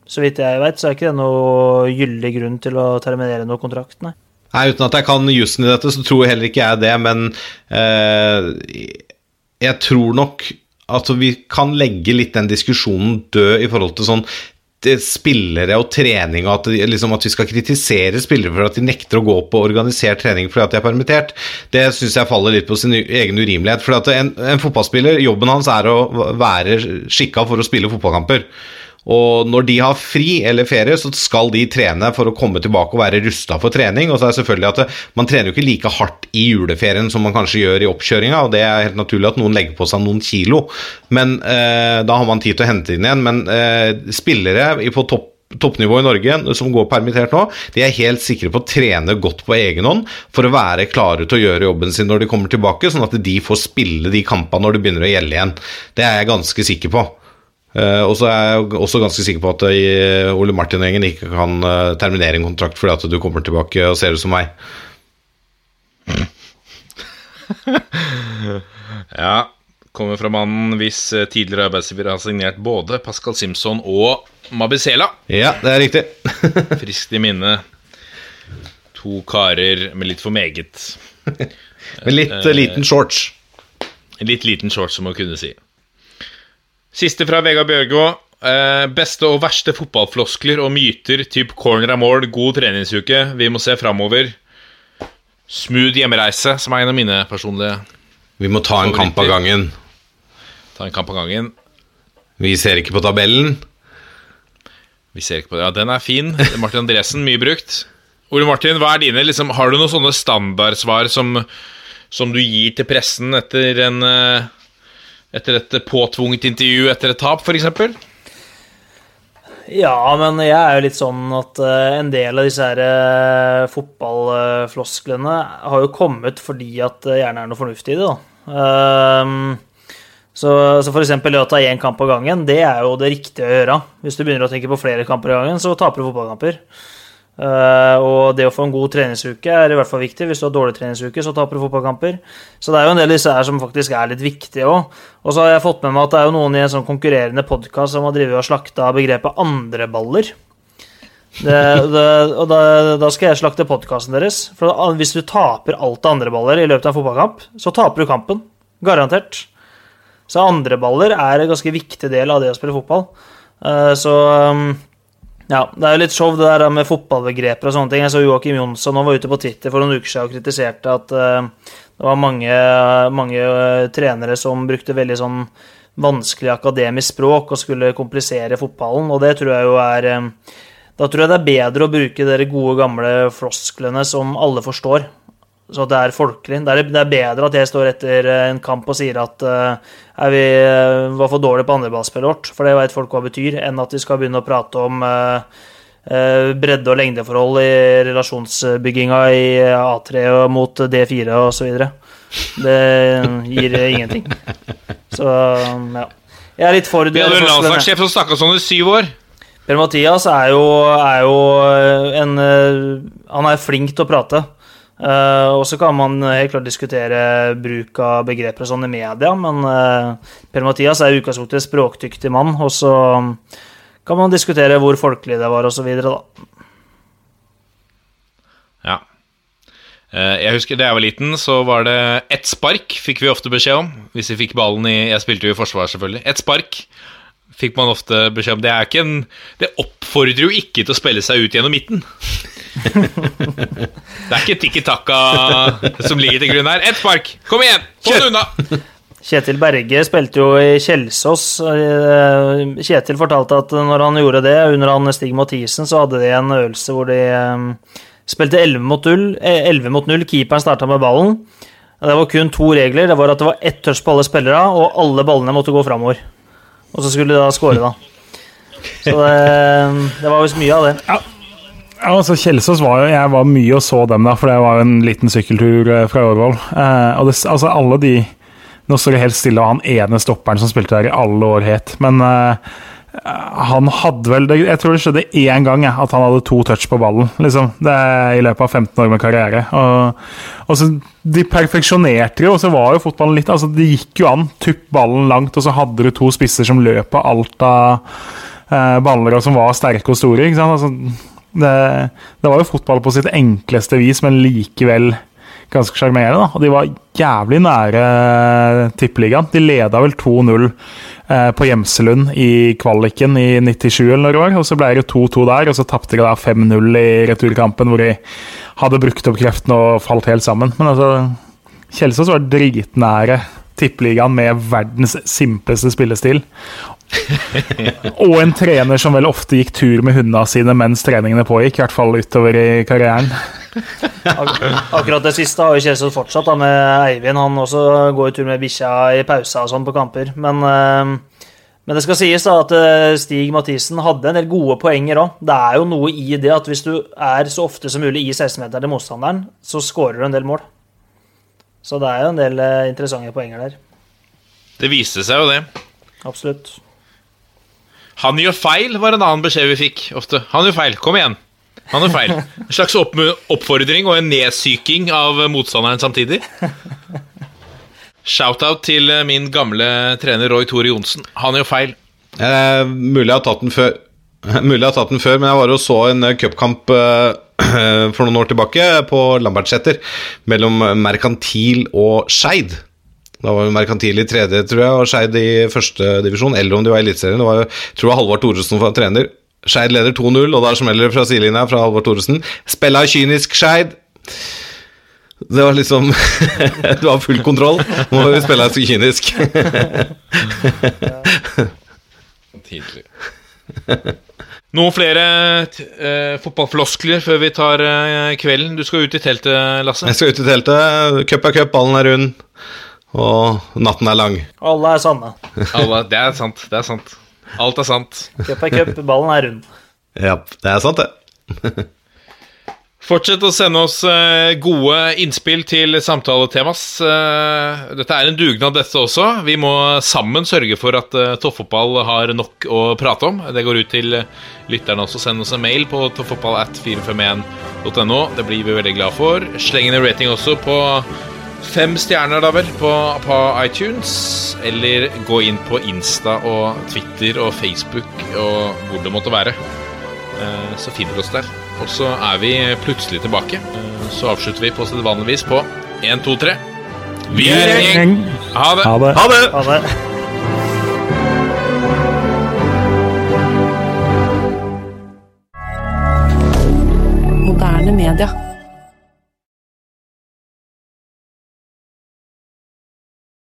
så vidt jeg veit, så er ikke det noe gyldig grunn til å terminere noe kontrakt, nei. Nei, Uten at jeg kan jussen i dette, så tror heller ikke jeg det, men eh, jeg tror nok at vi kan legge litt den diskusjonen død i forhold til sånn spillere og trening, og at, liksom, at vi skal kritisere spillere for at de nekter å gå på organisert trening fordi at de er permittert, det syns jeg faller litt på sin egen urimelighet. For en, en fotballspiller, jobben hans er å være skikka for å spille fotballkamper. Og når de har fri eller ferie, så skal de trene for å komme tilbake og være rusta for trening. Og så er det selvfølgelig at det, Man trener jo ikke like hardt i juleferien som man kanskje gjør i oppkjøringa, og det er helt naturlig at noen legger på seg noen kilo, men eh, da har man tid til å hente inn igjen. Men eh, spillere på topp toppnivå i Norge som går permittert nå, de er helt sikre på å trene godt på egen hånd for å være klare til å gjøre jobben sin når de kommer tilbake, sånn at de får spille de kampene når det begynner å gjelde igjen. Det er jeg ganske sikker på. Eh, og så er jeg også ganske sikker på at eh, Ole Martin-gjengen ikke kan eh, terminere en kontrakt fordi at du kommer tilbake og ser ut som meg. (laughs) Ja, kommer fra mannen hvis tidligere arbeidsgiver har signert både Pascal Simpson og Mabisela. Ja, det er riktig. (laughs) Friskt i minne. To karer med litt for meget. (laughs) Med litt uh, liten shorts. Litt liten shorts, som man kunne si. Siste fra Vegard Bjørgå. Eh, beste og verste fotballfloskler og myter typ corner er mål, god treningsuke, vi må se framover. Smooth hjemreise, som er en av mine personlige Vi må ta en kamp av gangen. Ta en kamp av gangen. Vi ser ikke på tabellen. Vi ser ikke på det. Ja, den er fin. Martin Andresen, mye brukt. Ole Martin, hva er dine? Liksom, har du noen sånne standardsvar som, som du gir til pressen etter en eh, Etter et påtvunget intervju etter et tap, f.eks.? Ja, men jeg er jo litt sånn at eh, en del av disse her eh, fotballflosklene har jo kommet fordi at det gjerne er noe fornuftig i det, da. Ehm, så, så det å ta én kamp av gangen, det er jo det riktige å gjøre. Hvis du begynner å tenke på flere kamper av gangen, så taper du fotballkamper. Eh, og det å få en god treningsuke er i hvert fall viktig. Hvis du har dårlig treningsuke, så taper du fotballkamper. Så det er jo en del av disse her som faktisk er litt viktige òg. Og så har jeg fått med meg at det er jo noen i en sånn konkurrerende podkast som har drevet og slakta begrepet andreballer. Det, det, og da, da skal jeg slakte podkasten deres. For hvis du taper alt av andreballer i løpet av en fotballkamp, så taper du kampen. Garantert. Så andreballer er en ganske viktig del av det å spille fotball. Uh, Så um, ja, det er jo litt show det der med fotballbegreper og sånne ting. Jeg så Joakim Jonsson han var ute på Twitter for noen uker siden og kritiserte at uh, det var mange, mange uh, trenere som brukte veldig sånn vanskelig akademisk språk og skulle komplisere fotballen, og det tror jeg jo er eh, Da tror jeg det er bedre å bruke de gode, gamle flosklene som alle forstår. Så det er folkelig. Det er, det er bedre at jeg står etter eh, en kamp og sier at uh, er vi eh, var for dårlige på andreballspillet vårt, for det vet folk hva betyr, enn at vi skal begynne å prate om uh, uh, bredde- og lengdeforhold i relasjonsbygginga i A3 og mot D4 osv. Det gir (laughs) ingenting. Så ja. Jeg er litt for Vi hadde en landslagssjef som snakka sånn i syv år. Per-Mathias er jo, er jo en Han er flink til å prate. Eh, og så kan man helt klart diskutere bruk av begreper og sånn i media, men uh, Per-Mathias er i utgangspunktet språkdyktig mann, og så kan man diskutere hvor folkelig det var, og så videre. Ja. Uh, Jeg husker Da jeg var liten, så var det ett spark fikk vi ofte beskjed om. Hvis vi fikk ballen i Jeg spilte jo i forsvar, selvfølgelig. Ett spark fikk man ofte beskjed om. Det en Det oppfordrer jo ikke til å spille seg ut gjennom midten. Det er ikke tikki takka som ligger til grunn her. Ett spark! Kom igjen! Få det unna! Kjetil Berge spilte jo i Kjelsås. Eh, Kjetil fortalte at når han gjorde det under han Stig Mathisen, så hadde de en øvelse hvor de eh, spilte 11 mot 0. eh, 11 mot 0. Keeperen starta med ballen. Det var kun to regler. Det var at det var ett touch på alle spillere, og alle ballene måtte gå framover. Og så skulle de da score, da. Så det, det var visst mye av det. Ja, altså Kjelsås var jo Jeg var mye og så dem, da, for det var jo en liten sykkeltur eh, fra Årvoll. Eh, og det, altså alle de Nå står det helt stille, og han ene stopperen som spilte der i alle år, het Men eh, han hadde vel Jeg tror det skjedde én gang ja, at han hadde to touch på ballen, liksom. Det I løpet av 15 år med karriere. Og, og så De perfeksjonerte jo, og så var jo fotballen litt altså Det gikk jo an. Tupp ballen langt, og så hadde du to spisser som løp på alt av eh, baller, og som var sterke og store. ikke sant? Altså, det, det var jo fotball på sitt enkleste vis, men likevel ganske sjarmerende. Og de var jævlig nære tippeligaen. De leda vel 2-0 eh, på Gjemselund i kvaliken i 97 eller noe år, og så ble det 2-2 der, og så tapte de da 5-0 i returkampen, hvor de hadde brukt opp kreftene og falt helt sammen. Men altså, Kjelsås var dritnære tippeligaen med verdens simpleste spillestil. og en trener som vel ofte gikk tur med hundene sine mens treningene pågikk, i hvert fall utover i karrieren. Ak akkurat det siste har jo Kjelsås fortsatt da, med Eivind. Han også går tur med bikkja i pausa og sånn på kamper. Men, eh, men det skal sies da at eh, Stig Mathisen hadde en del gode poenger òg. Det er jo noe i det at hvis du er så ofte som mulig i 16-meteren til motstanderen, så skårer du en del mål. Så det er jo en del eh, interessante poenger der. Det viste seg jo det. Absolutt. Han gjør feil, var en annen beskjed vi fikk ofte. Han gjør feil, kom igjen. Han gjør feil. En slags oppfordring og en nedsyking av motstanderen samtidig. Shout-out til min gamle trener Roy Tore Johnsen. Han gjør feil. Eh, mulig jeg har tatt den før. (laughs) Mulig jeg har tatt den før, men jeg var og så en eh, cupkamp eh, (clears throat) for noen år tilbake på Lambertseter mellom Merkantil og Skeid. Da var Merkantil i tredje, tror jeg, og Skeid i første divisjon, eller om de var i Eliteserien. Det var jeg tror jeg Halvard Thoresen var trener. Skeid leder 2-0, og da smeller det fra sidelinja fra Halvard Thoresen. Spella kynisk Skeid. Det var liksom (laughs) Du har full kontroll. Nå må vi spille så kynisk. (laughs) Tidlig. Noen flere uh, fotballfloskler før vi tar uh, kvelden. Du skal ut i teltet, Lasse. Jeg skal ut i teltet. Cup er cup, ballen er rund, og natten er lang. Alle er sanne. Alle, det er sant. Det er sant. Alt er sant. Cup er cup, ballen er rund. Ja, det er sant, det. (laughs) Fortsett å sende oss eh, gode innspill til samtaletemas. Eh, dette er en dugnad, dette også. Vi må sammen sørge for at tofffotball har nok å prate om. Det går ut til lytterne også. Send oss en mail på tofffotballat451.no. Det blir vi veldig glad for. Sleng inn en rating også på fem stjerner, da vel, på, på iTunes. Eller gå inn på Insta og Twitter og Facebook og hvor det måtte være. Eh, så finner du oss der. Og så er vi plutselig tilbake. Så avslutter vi på sedvanlig vis på 1, 2, 3. Vi er en gjeng! Ha det! Ha det. Ha det! Ha det. Moderne media.